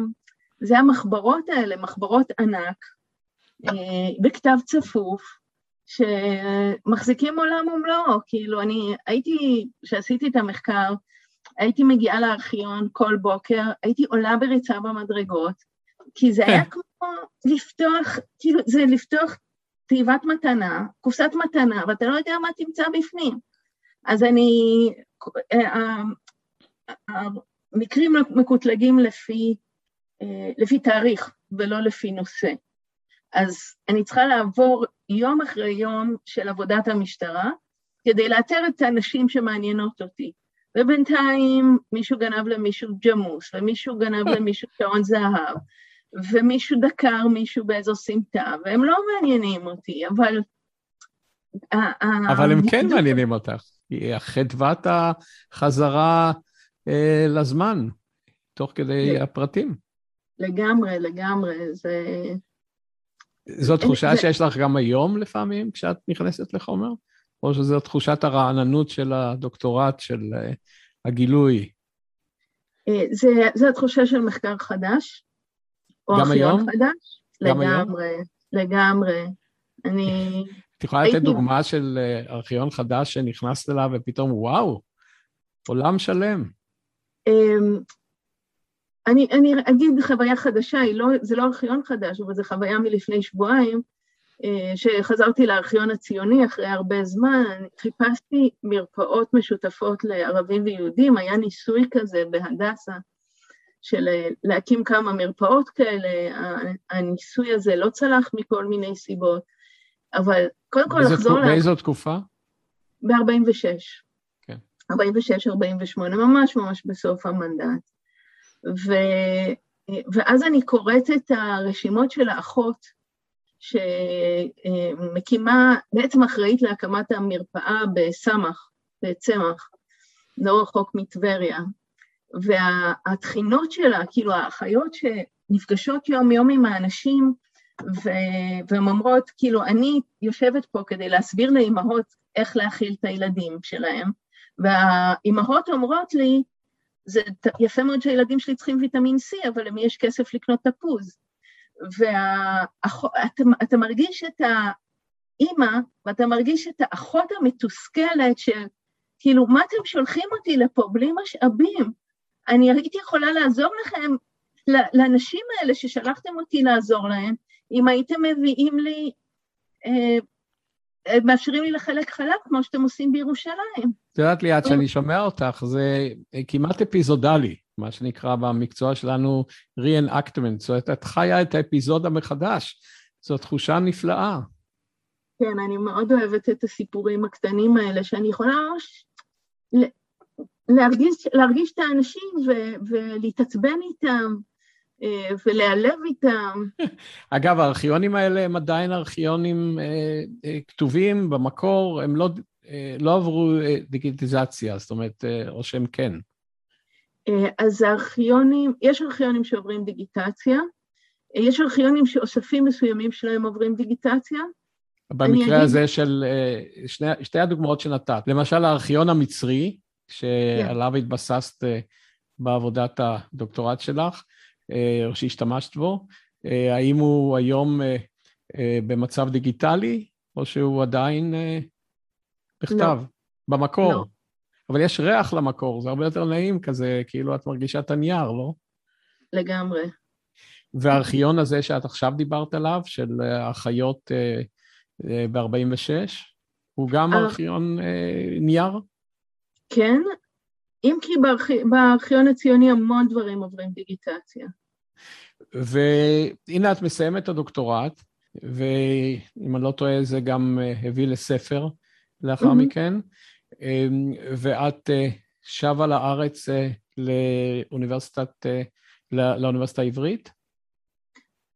זה המחברות האלה, מחברות ענק, אה, בכתב צפוף, שמחזיקים עולם ומלואו, כאילו אני הייתי, כשעשיתי את המחקר, הייתי מגיעה לארכיון כל בוקר, הייתי עולה בריצה במדרגות, כי זה היה כן. כמו לפתוח, כאילו זה לפתוח תיבת מתנה, קופסת מתנה, ואתה לא יודע מה תמצא בפנים. אז אני, אה, המקרים מקוטלגים לפי, אה, לפי תאריך ולא לפי נושא. אז אני צריכה לעבור יום אחרי יום של עבודת המשטרה כדי לאתר את הנשים שמעניינות אותי. ובינתיים מישהו גנב למישהו ג'מוס, ומישהו גנב למישהו שעון זהב, ומישהו דקר מישהו באיזו סמטה, והם לא מעניינים אותי, אבל... אבל הם כן מעניינים אותך. חדוות החזרה אה, לזמן, תוך כדי הפרטים. לגמרי, לגמרי. זה... זו תחושה. שיש לך גם היום לפעמים, כשאת נכנסת לחומר? או שזו תחושת הרעננות של הדוקטורט, של uh, הגילוי? אה, זה, זה התחושה של מחקר חדש. גם היום? חדש. גם לגמרי, היום? לגמרי. אני... את יכולה לתת דוגמה של אה, ארכיון חדש שנכנסת אליו ופתאום, וואו, עולם שלם. אמ, אני, אני אגיד חוויה חדשה, לא, זה לא ארכיון חדש, אבל זו חוויה מלפני שבועיים, אה, שחזרתי לארכיון הציוני אחרי הרבה זמן, חיפשתי מרפאות משותפות לערבים ויהודים, היה ניסוי כזה בהדסה, של אה, להקים כמה מרפאות כאלה, הניסוי הזה לא צלח מכל מיני סיבות, אבל קודם כל לחזור... באיזו תקופה? ב-46. כן. 46-48, ממש ממש בסוף המנדט. ו, ואז אני קוראת את הרשימות של האחות שמקימה, בעצם אחראית להקמת המרפאה בסמך, בצמח, לא רחוק מטבריה. והתחינות שלה, כאילו האחיות שנפגשות יום-יום עם האנשים, והן אומרות, כאילו, אני יושבת פה כדי להסביר לאימהות איך להאכיל את הילדים שלהם, והאימהות אומרות לי, זה יפה מאוד שהילדים שלי צריכים ויטמין C, אבל למי יש כסף לקנות תפוז? ואתה מרגיש את האימא, ואתה מרגיש את האחות המתוסכלת של, כאילו, מה אתם שולחים אותי לפה בלי משאבים? אני הייתי יכולה לעזור לכם, לאנשים האלה ששלחתם אותי לעזור להם, אם הייתם מביאים לי אה, מאפשרים לי לחלק חלק כמו שאתם עושים בירושלים. את יודעת ליאת, כשאני שומע אותך, זה כמעט אפיזודלי, מה שנקרא במקצוע שלנו re-enactment, זאת אומרת, את חיה את האפיזודה מחדש, זו תחושה נפלאה. כן, אני מאוד אוהבת את הסיפורים הקטנים האלה, שאני יכולה ממש להרגיש, להרגיש את האנשים ולהתעצבן איתם. אה, ולהיעלב איתם. [laughs] אגב, הארכיונים האלה הם עדיין ארכיונים אה, אה, כתובים במקור, הם לא, אה, לא עברו אה, דיגיטיזציה, זאת אומרת, אה, או שהם כן. אה, אז הארכיונים, יש ארכיונים שעוברים דיגיטציה, אה, יש ארכיונים שאוספים מסוימים שלהם עוברים דיגיטציה. במקרה אגיד... הזה של אה, שני, שתי הדוגמאות שנתת, למשל הארכיון המצרי, שעליו yeah. התבססת בעבודת הדוקטורט שלך, או שהשתמשת בו, אה, האם הוא היום אה, במצב דיגיטלי, או שהוא עדיין בכתב, לא. במקור? לא. אבל יש ריח למקור, זה הרבה יותר נעים כזה, כאילו את מרגישה את הנייר, לא? לגמרי. והארכיון הזה שאת עכשיו דיברת עליו, של החיות אה, אה, ב-46, הוא גם ארכיון אה, נייר? כן, אם כי בארכיון הציוני המון דברים עוברים דיגיטציה. והנה את מסיימת את הדוקטורט, ואם אני לא טועה זה גם הביא לספר לאחר mm-hmm. מכן, ואת שבה לארץ לאוניברסיטת, לאוניברסיטה העברית?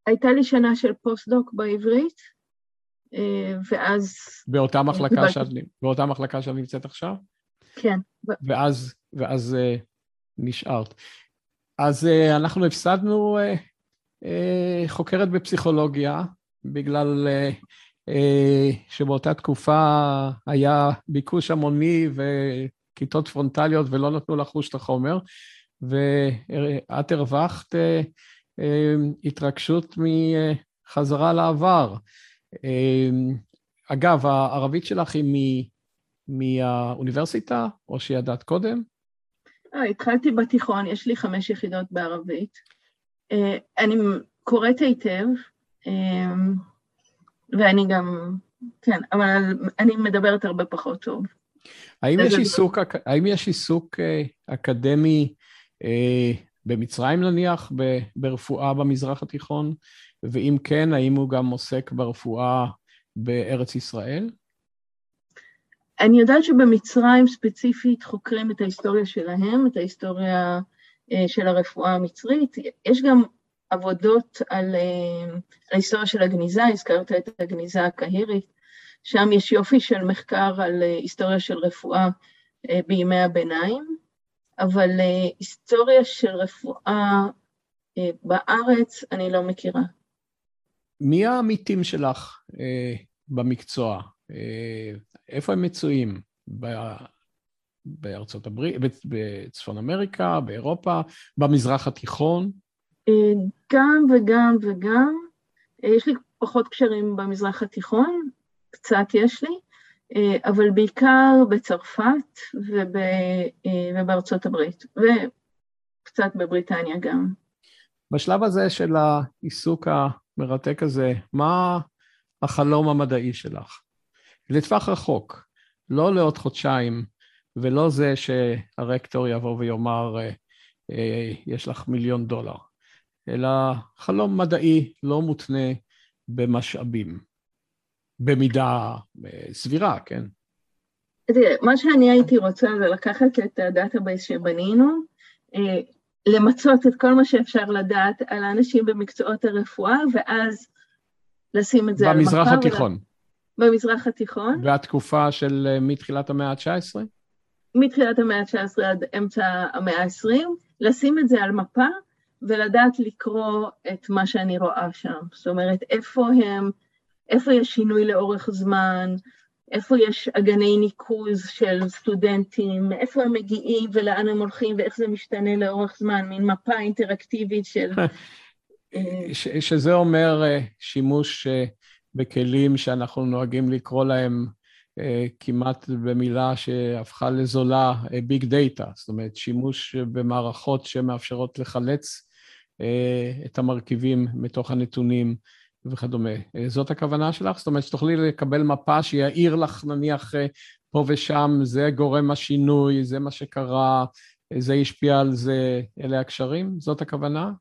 הייתה לי שנה של פוסט-דוק בעברית, אה, ואז... באותה מחלקה, שאת, באותה מחלקה שאת נמצאת עכשיו? כן. ואז, ואז uh, נשארת. אז uh, אנחנו הפסדנו uh, uh, חוקרת בפסיכולוגיה, בגלל uh, uh, שבאותה תקופה היה ביקוש המוני וכיתות פרונטליות ולא נתנו לחוש את החומר, ואת הרווחת uh, uh, התרגשות מחזרה לעבר. אמ, אגב, הערבית שלך היא מהאוניברסיטה, או שידעת קודם? אה, התחלתי בתיכון, יש לי חמש יחידות בערבית. אה, אני קוראת היטב, אמ, ואני גם, כן, אבל אני מדברת הרבה פחות טוב. האם יש, עיסוק, האם יש עיסוק אה, אקדמי במצרים נניח, ברפואה במזרח התיכון? ואם כן, האם הוא גם עוסק ברפואה בארץ ישראל? אני יודעת שבמצרים ספציפית חוקרים את ההיסטוריה שלהם, את ההיסטוריה אה, של הרפואה המצרית. יש גם עבודות על, אה, על ההיסטוריה של הגניזה, הזכרת את הגניזה הקהירית, שם יש יופי של מחקר על אה, היסטוריה של רפואה בימי הביניים, אבל היסטוריה של רפואה בארץ אני לא מכירה. מי העמיתים שלך אה, במקצוע? אה, איפה הם מצויים? ב... בארצות הברית, בצפון אמריקה, באירופה, במזרח התיכון? אה, גם וגם וגם. אה, יש לי פחות קשרים במזרח התיכון, קצת יש לי, אבל בעיקר בצרפת וב, ובארצות הברית, וקצת בבריטניה גם. בשלב הזה של העיסוק המרתק הזה, מה החלום המדעי שלך? לטווח רחוק, לא לעוד חודשיים, ולא זה שהרקטור יבוא ויאמר, אה, אה, יש לך מיליון דולר, אלא חלום מדעי לא מותנה במשאבים, במידה אה, סבירה, כן? תראה, מה שאני הייתי רוצה זה לקחת את ה database שבנינו, למצות את כל מה שאפשר לדעת על האנשים במקצועות הרפואה, ואז לשים את זה על מפה. במזרח התיכון. במזרח התיכון. והתקופה של אה, מתחילת המאה ה-19? מתחילת המאה ה-19 עד אמצע המאה ה-20, לשים את זה על מפה ולדעת לקרוא את מה שאני רואה שם. זאת אומרת, איפה הם, איפה יש שינוי לאורך זמן, איפה יש אגני ניקוז של סטודנטים, מאיפה הם מגיעים ולאן הם הולכים ואיך זה משתנה לאורך זמן, מין מפה אינטראקטיבית של... [laughs] אה, ש, שזה אומר אה, שימוש בכלים שאנחנו נוהגים לקרוא להם כמעט במילה שהפכה לזולה, ביג דאטה, זאת אומרת שימוש במערכות שמאפשרות לחלץ את המרכיבים מתוך הנתונים וכדומה. אה, זאת הכוונה שלך? זאת אומרת שתוכלי לקבל מפה שיעיר לך נניח אה, פה ושם, זה גורם השינוי, זה מה שקרה, אה, זה השפיע על זה, אלה הקשרים? זאת הכוונה?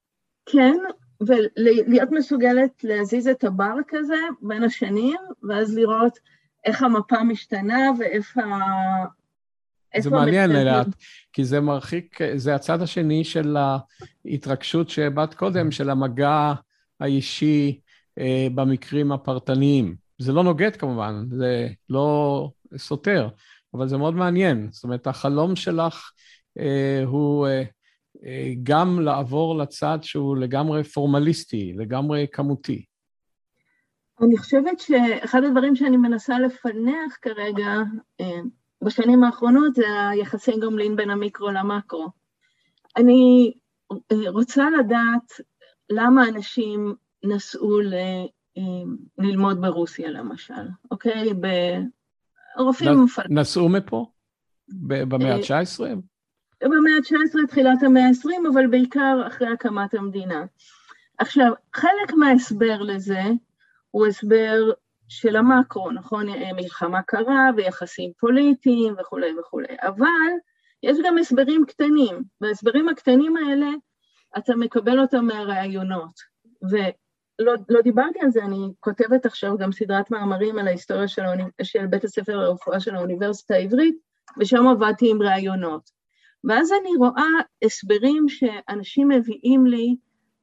כן, ולהיות מסוגלת להזיז את הבר כזה בין השנים, ואז לראות איך המפה משתנה ואיפה... זה מעניין, אלעד, כי זה מרחיק, זה הצד השני של ההתרגשות שהבעת קודם, של המגע האישי אה, במקרים הפרטניים. זה לא נוגד כמובן, זה לא סותר, אבל זה מאוד מעניין. זאת אומרת, החלום שלך אה, הוא אה, אה, גם לעבור לצד שהוא לגמרי פורמליסטי, לגמרי כמותי. אני חושבת שאחד הדברים שאני מנסה לפענח כרגע, אה, בשנים האחרונות, זה היחסי גומלין בין המיקרו למקרו. אני אה, רוצה לדעת למה אנשים נסעו ל, אה, ללמוד ברוסיה למשל, אוקיי? ברופאים... נסעו מפה? במאה ה-19? במאה ה-19, תחילת המאה ה-20, אבל בעיקר אחרי הקמת המדינה. עכשיו, חלק מההסבר לזה הוא הסבר של המקרו, נכון? מלחמה קרה ויחסים פוליטיים וכולי וכולי, אבל יש גם הסברים קטנים, וההסברים הקטנים האלה, אתה מקבל אותם מהראיונות. ולא לא דיברתי על זה, אני כותבת עכשיו גם סדרת מאמרים על ההיסטוריה של. של בית הספר לרפואה של האוניברסיטה העברית, ושם עבדתי עם ראיונות. ואז אני רואה הסברים שאנשים מביאים לי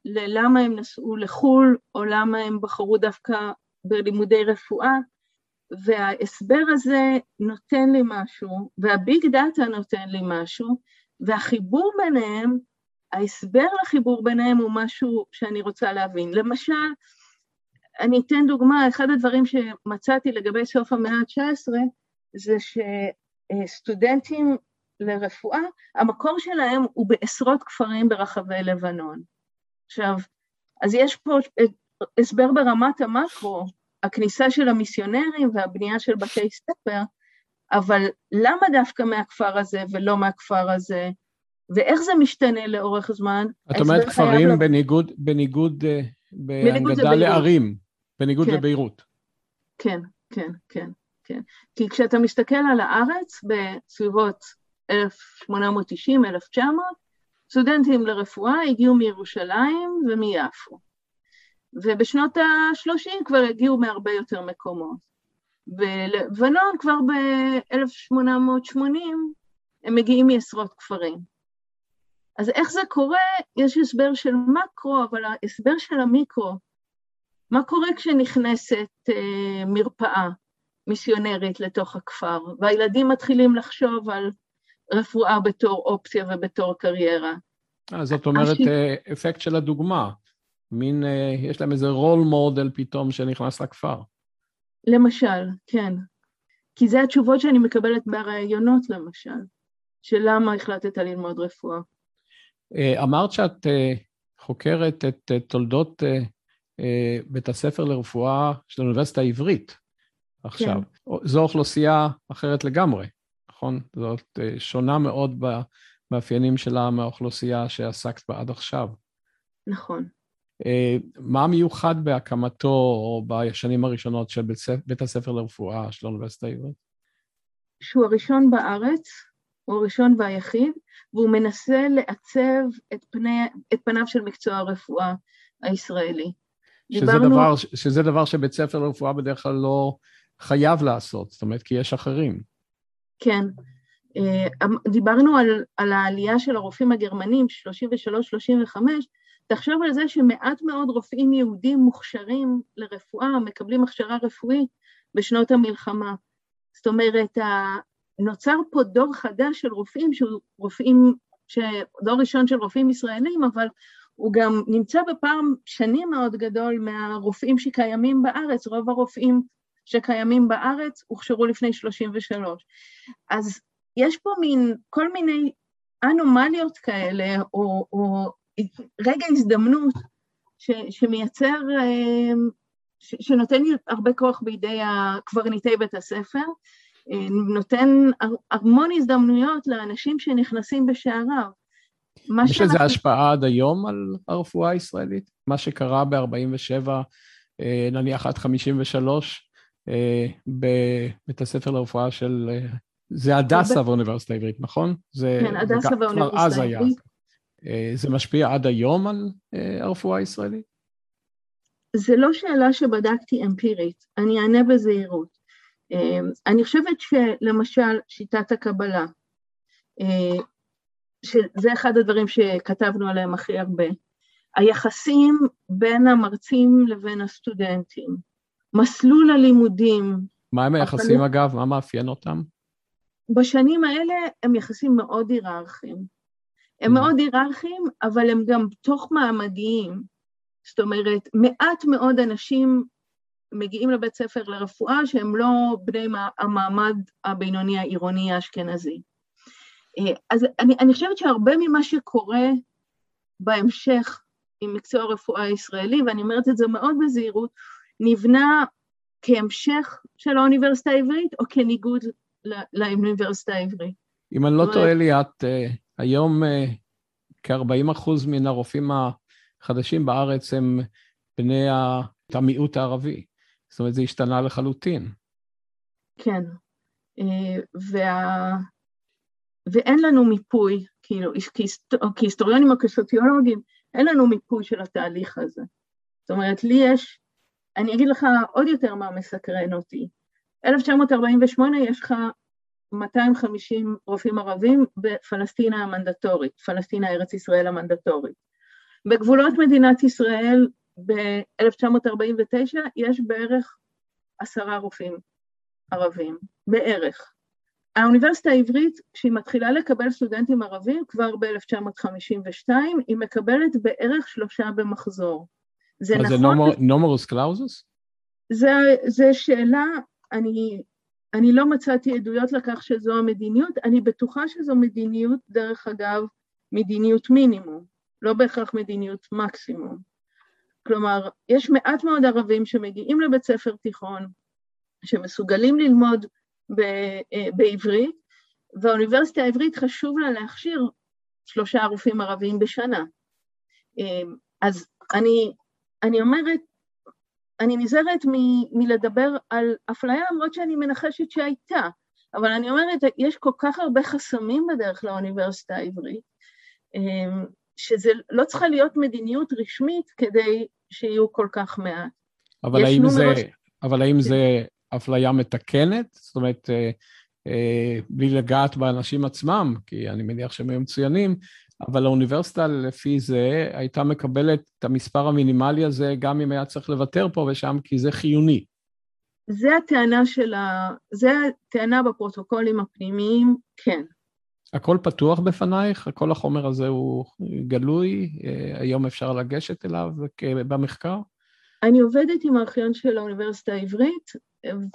ללמה הם נסעו לחו"ל, או למה הם בחרו דווקא בלימודי רפואה, וההסבר הזה נותן לי משהו, והביג דאטה נותן לי משהו, והחיבור ביניהם, ההסבר לחיבור ביניהם הוא משהו שאני רוצה להבין. למשל, אני אתן דוגמה, אחד הדברים שמצאתי לגבי סוף המאה ה-19 זה שסטודנטים לרפואה, המקור שלהם הוא בעשרות כפרים ברחבי לבנון. עכשיו, אז יש פה הסבר ברמת המקרו, הכניסה של המיסיונרים והבנייה של בתי ספר, אבל למה דווקא מהכפר הזה ולא מהכפר הזה, ואיך זה משתנה לאורך זמן? את אומרת כפרים לב... בניגוד, בניגוד, אה, בהנגדה לערים, בניגוד כן. לביירות. כן, כן, כן, כן. כי כשאתה מסתכל על הארץ בסביבות 1890, 1900, סטודנטים לרפואה הגיעו מירושלים ומיפו. ובשנות ה-30 כבר הגיעו מהרבה יותר מקומות. בלבנון כבר ב-1880 הם מגיעים מעשרות כפרים. אז איך זה קורה? יש הסבר של מקרו, אבל ההסבר של המיקרו, מה קורה כשנכנסת אה, מרפאה מיסיונרית לתוך הכפר, והילדים מתחילים לחשוב על רפואה בתור אופציה ובתור קריירה. אה, זאת אומרת. אה, אפקט של הדוגמה. מין, אה, יש להם איזה רול מודל פתאום שנכנס לכפר. למשל, כן. כי זה התשובות שאני מקבלת בראיונות למשל, של למה החלטת ללמוד רפואה. אמרת שאת חוקרת את תולדות בית הספר לרפואה של האוניברסיטה העברית עכשיו. כן. זו אוכלוסייה אחרת לגמרי. נכון? זאת אה, שונה מאוד במאפיינים שלה מהאוכלוסייה שעסקת בה עד עכשיו. נכון. אה, מה מיוחד בהקמתו או בשנים הראשונות של בית, בית הספר לרפואה של האוניברסיטה העברית? שהוא הראשון בארץ, הוא הראשון והיחיד, והוא מנסה לעצב את, פני, את פניו של מקצוע הרפואה הישראלי. שזה, דיברנו... דבר, שזה דבר שבית ספר לרפואה בדרך כלל לא חייב לעשות, זאת אומרת, כי יש אחרים. כן. אה, אמ, דיברנו על, על העלייה של הרופאים הגרמנים, 33-35, תחשוב על זה שמעט מאוד רופאים יהודים מוכשרים לרפואה, מקבלים הכשרה רפואית בשנות המלחמה. זאת אומרת, נוצר פה דור חדש של רופאים, שהוא רופאים, דור ראשון של רופאים ישראלים, אבל הוא גם נמצא בפעם שנים מאוד גדול מהרופאים שקיימים בארץ, רוב הרופאים שקיימים בארץ הוכשרו לפני 33. אז יש פה מין, כל מיני אנומליות כאלה, או, או רגע הזדמנות ש, שמייצר, אמ, ש, שנותן הרבה כוח בידי הקברניטי בית הספר, אמ, נותן המון הזדמנויות לאנשים שנכנסים בשעריו. יש. לזה השפעה עד היום על הרפואה הישראלית? מה שקרה ב-47, אה, נניח עד 53, אה, בבית הספר לרפואה של... אה, זה הדסה באוניברסיטה העברית, נכון? זה, כן, הדסה באוניברסיטה העברית. אה, זה משפיע עד היום על הרפואה הישראלית? זה לא שאלה שבדקתי אמפירית, אני אענה בזהירות. אני חושבת שלמשל שיטת הקבלה, שזה אחד הדברים שכתבנו עליהם הכי הרבה, היחסים בין המרצים לבין הסטודנטים, מסלול הלימודים. מה הם היחסים אגב? מה מאפיין אותם? בשנים האלה הם יחסים מאוד היררכיים. הם mm. מאוד היררכיים, אבל הם גם תוך מעמדיים. זאת אומרת, מעט מאוד אנשים מגיעים לבית ספר לרפואה שהם לא בני המעמד הבינוני העירוני האשכנזי. אה, אז אני, אני חושבת שהרבה ממה שקורה בהמשך עם מקצוע הרפואה הישראלי, ואני אומרת את זה מאוד בזהירות, נבנה כהמשך של האוניברסיטה העברית או כניגוד לאוניברסיטה העברית? אם אני לא טועה לי, את uh, היום uh, כ-40 אחוז מן הרופאים החדשים בארץ הם בני המיעוט הערבי. זאת אומרת, זה השתנה לחלוטין. כן. Uh, וה... ואין לנו מיפוי, כאילו, כהיסטוריונים או כסוציולוגים, אין לנו מיפוי של התהליך הזה. זאת אומרת, לי יש, אני אגיד לך עוד יותר מה מסקרן אותי. 1948 יש לך 250 רופאים ערבים בפלסטינה המנדטורית, פלסטינה ארץ ישראל המנדטורית. בגבולות מדינת ישראל ב-1949 יש בערך עשרה רופאים ערבים, בערך. האוניברסיטה העברית, כשהיא מתחילה לקבל סטודנטים ערבים, כבר ב-1952, היא מקבלת בערך שלושה במחזור. זה נכון... זה נומרוס קלאוזוס? זו שאלה, אני, אני לא מצאתי עדויות לכך שזו המדיניות, אני בטוחה שזו מדיניות, דרך אגב, מדיניות מינימום, לא בהכרח מדיניות מקסימום. כלומר, יש מעט מאוד ערבים שמגיעים לבית ספר תיכון, שמסוגלים ללמוד אה, בעברית, והאוניברסיטה העברית חשוב לה להכשיר שלושה רופאים ערביים בשנה. אה, אז אני, אני אומרת, אני נזהרת מ, מלדבר על אפליה למרות שאני מנחשת שהייתה, אבל אני אומרת, יש כל כך הרבה חסמים בדרך לאוניברסיטה העברית, אה, שזה לא צריכה להיות מדיניות רשמית כדי שיהיו כל כך מעט. אבל האם זה, אבל האם זה אפליה מתקנת? זאת אומרת, אה, אה, בלי לגעת באנשים עצמם, כי אני מניח שהם היו מצוינים, אבל האוניברסיטה לפי זה הייתה מקבלת את המספר המינימלי הזה גם אם היה צריך לוותר פה ושם, כי זה חיוני. זה הטענה של ה... זה הטענה בפרוטוקולים הפנימיים, כן. הכל פתוח בפנייך? כל החומר הזה הוא גלוי? אה, היום אפשר לגשת אליו במחקר? אני עובדת עם הארכיון של האוניברסיטה העברית,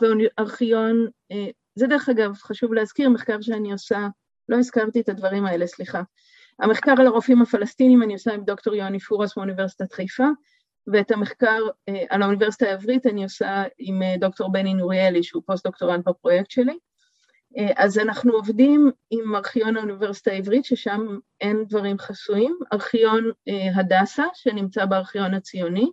וארכיון, אה, זה דרך אגב, חשוב להזכיר, מחקר שאני עושה, לא הזכרתי את הדברים האלה, סליחה. המחקר על הרופאים הפלסטינים אני עושה עם דוקטור יוני פורס מאוניברסיטת חיפה, ואת המחקר אה, על האוניברסיטה העברית אני עושה עם אה, דוקטור בני נוריאלי, שהוא פוסט-דוקטורנט בפרויקט שלי. אז אנחנו עובדים עם ארכיון האוניברסיטה העברית, ששם אין דברים חסויים, ארכיון הדסה, שנמצא בארכיון הציוני,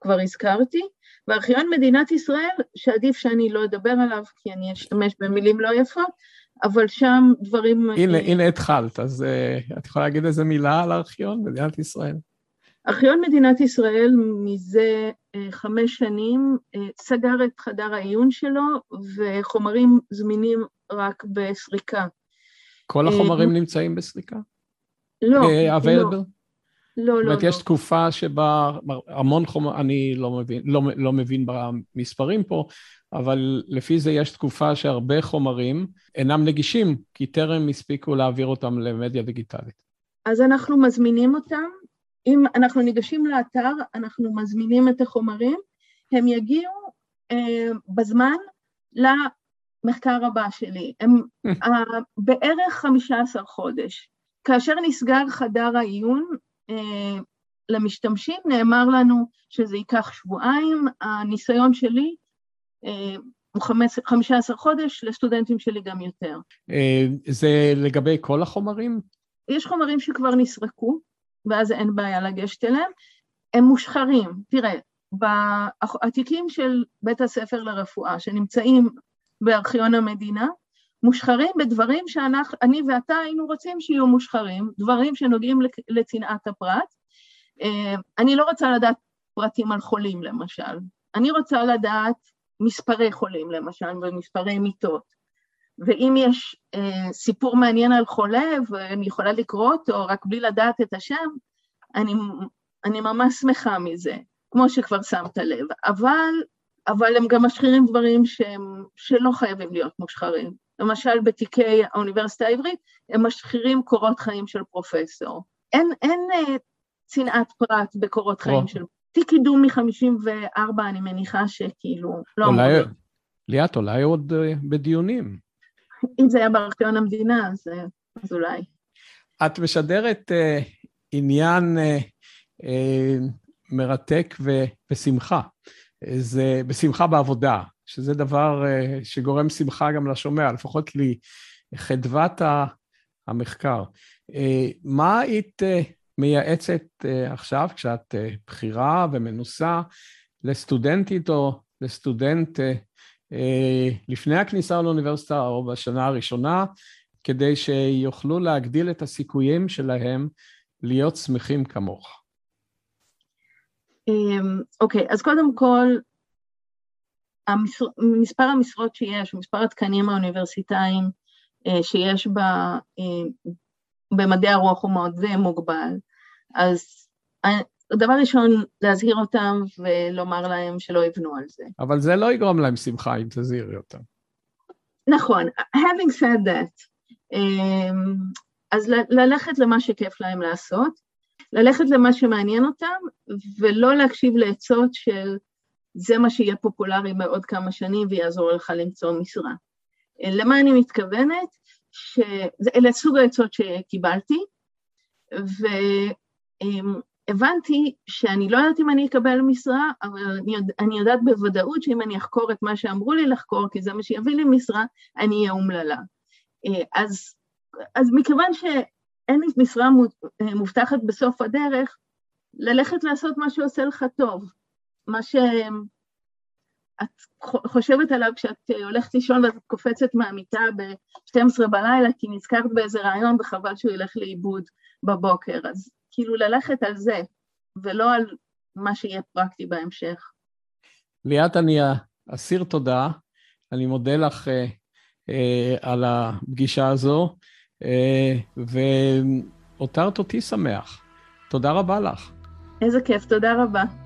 כבר הזכרתי, וארכיון מדינת ישראל, שעדיף שאני לא אדבר עליו, כי אני אשתמש במילים לא יפות, אבל שם דברים... הנה, הנה התחלת, אז uh, את יכולה להגיד איזה מילה על ארכיון מדינת ישראל? ארכיון מדינת ישראל מזה uh, חמש שנים סגר את חדר העיון שלו, וחומרים זמינים רק בסריקה. כל החומרים נמצאים בסריקה? לא, לא. לא, לא, לא. זאת אומרת, יש תקופה שבה המון חומר, אני לא מבין, לא, לא מבין במספרים פה, אבל לפי זה יש תקופה שהרבה חומרים אינם נגישים, כי טרם הספיקו להעביר אותם למדיה דיגיטלית. אז אנחנו מזמינים אותם. אם אנחנו ניגשים לאתר, אנחנו מזמינים את החומרים, הם יגיעו אה, בזמן למחקר הבא שלי. הם [laughs] אה, בערך 15 חודש. כאשר נסגר חדר העיון, אה, למשתמשים, נאמר לנו שזה ייקח שבועיים, הניסיון שלי 15 חודש, לסטודנטים שלי גם יותר. אה, זה לגבי כל החומרים? יש חומרים שכבר נסרקו, ואז אין בעיה לגשת אליהם. הם מושחרים. תראה, התיקים של בית הספר לרפואה שנמצאים בארכיון המדינה, מושחרים בדברים שאני ואתה היינו רוצים שיהיו מושחרים, דברים שנוגעים לצנעת הפרט. אה, אני לא רוצה לדעת פרטים על חולים למשל, אני רוצה לדעת מספרי חולים למשל ומספרי מיטות. ואם יש אה, סיפור מעניין על חולה ואני יכולה לקרוא אותו רק בלי לדעת את השם, אני, אני ממש שמחה מזה, כמו שכבר שמת לב. אבל, אבל הם גם משחירים דברים שהם, שלא חייבים להיות מושחרים. למשל בתיקי האוניברסיטה העברית, הם משחירים קורות חיים של פרופסור. אין, אין אה, צנעת פרט בקורות חיים של... תיק קידום מ-54, אני מניחה שכאילו לא אולי, ליאת, אולי עוד uh, בדיונים. אם זה היה בארכיון המדינה, אז, אה, אז אולי. את משדרת uh, עניין uh, uh, מרתק ו, ושמחה. זה בשמחה בעבודה. שזה דבר אה, שגורם שמחה גם לשומע, לפחות לי. חדוות המחקר. מה היית מייעצת עכשיו, כשאת בכירה ומנוסה, לסטודנטית או לסטודנט לפני הכניסה לאוניברסיטה או בשנה הראשונה, כדי שיוכלו להגדיל את הסיכויים שלהם להיות שמחים כמוך? אמ, אוקיי, אז קודם כל, המספר, מספר המשרות שיש, מספר התקנים האוניברסיטאיים אה, שיש ב, אה, במדעי הרוח הוא מאוד מוגבל, אז דבר ראשון, להזהיר אותם ולומר להם שלא יבנו על זה. אבל זה לא יגרום להם שמחה אם תזהירי אותם. נכון, having said that, אמ, אז ללכת למה שכיף להם לעשות, ללכת למה שמעניין אותם, ולא להקשיב לעצות של זה מה שיהיה פופולרי בעוד כמה שנים ויעזור לך למצוא משרה. למה אני מתכוונת? שאלה סוג העצות שקיבלתי, והבנתי שאני לא יודעת אם אני אקבל משרה, אבל אני, יודע, אני יודעת בוודאות שאם אני אחקור את מה שאמרו לי לחקור, כי זה מה שיביא לי משרה, אני אהיה אומללה. אז, אז מכיוון שאין לי משרה מובטחת בסוף הדרך, ללכת לעשות מה שעושה לך טוב, מה שאת חושבת עליו כשאת הולכת לישון ואת קופצת מהמיטה ב-12 בלילה כי נזכרת באיזה רעיון וחבל שהוא ילך לאיבוד בבוקר, אז כאילו ללכת על זה ולא על מה שיהיה פרקטי בהמשך. ליאת, אני אסיר תודה, אני מודה לך אה, אה, על הפגישה הזו, אה, והותרת אותי שמח. תודה רבה לך. איזה כיף, תודה רבה.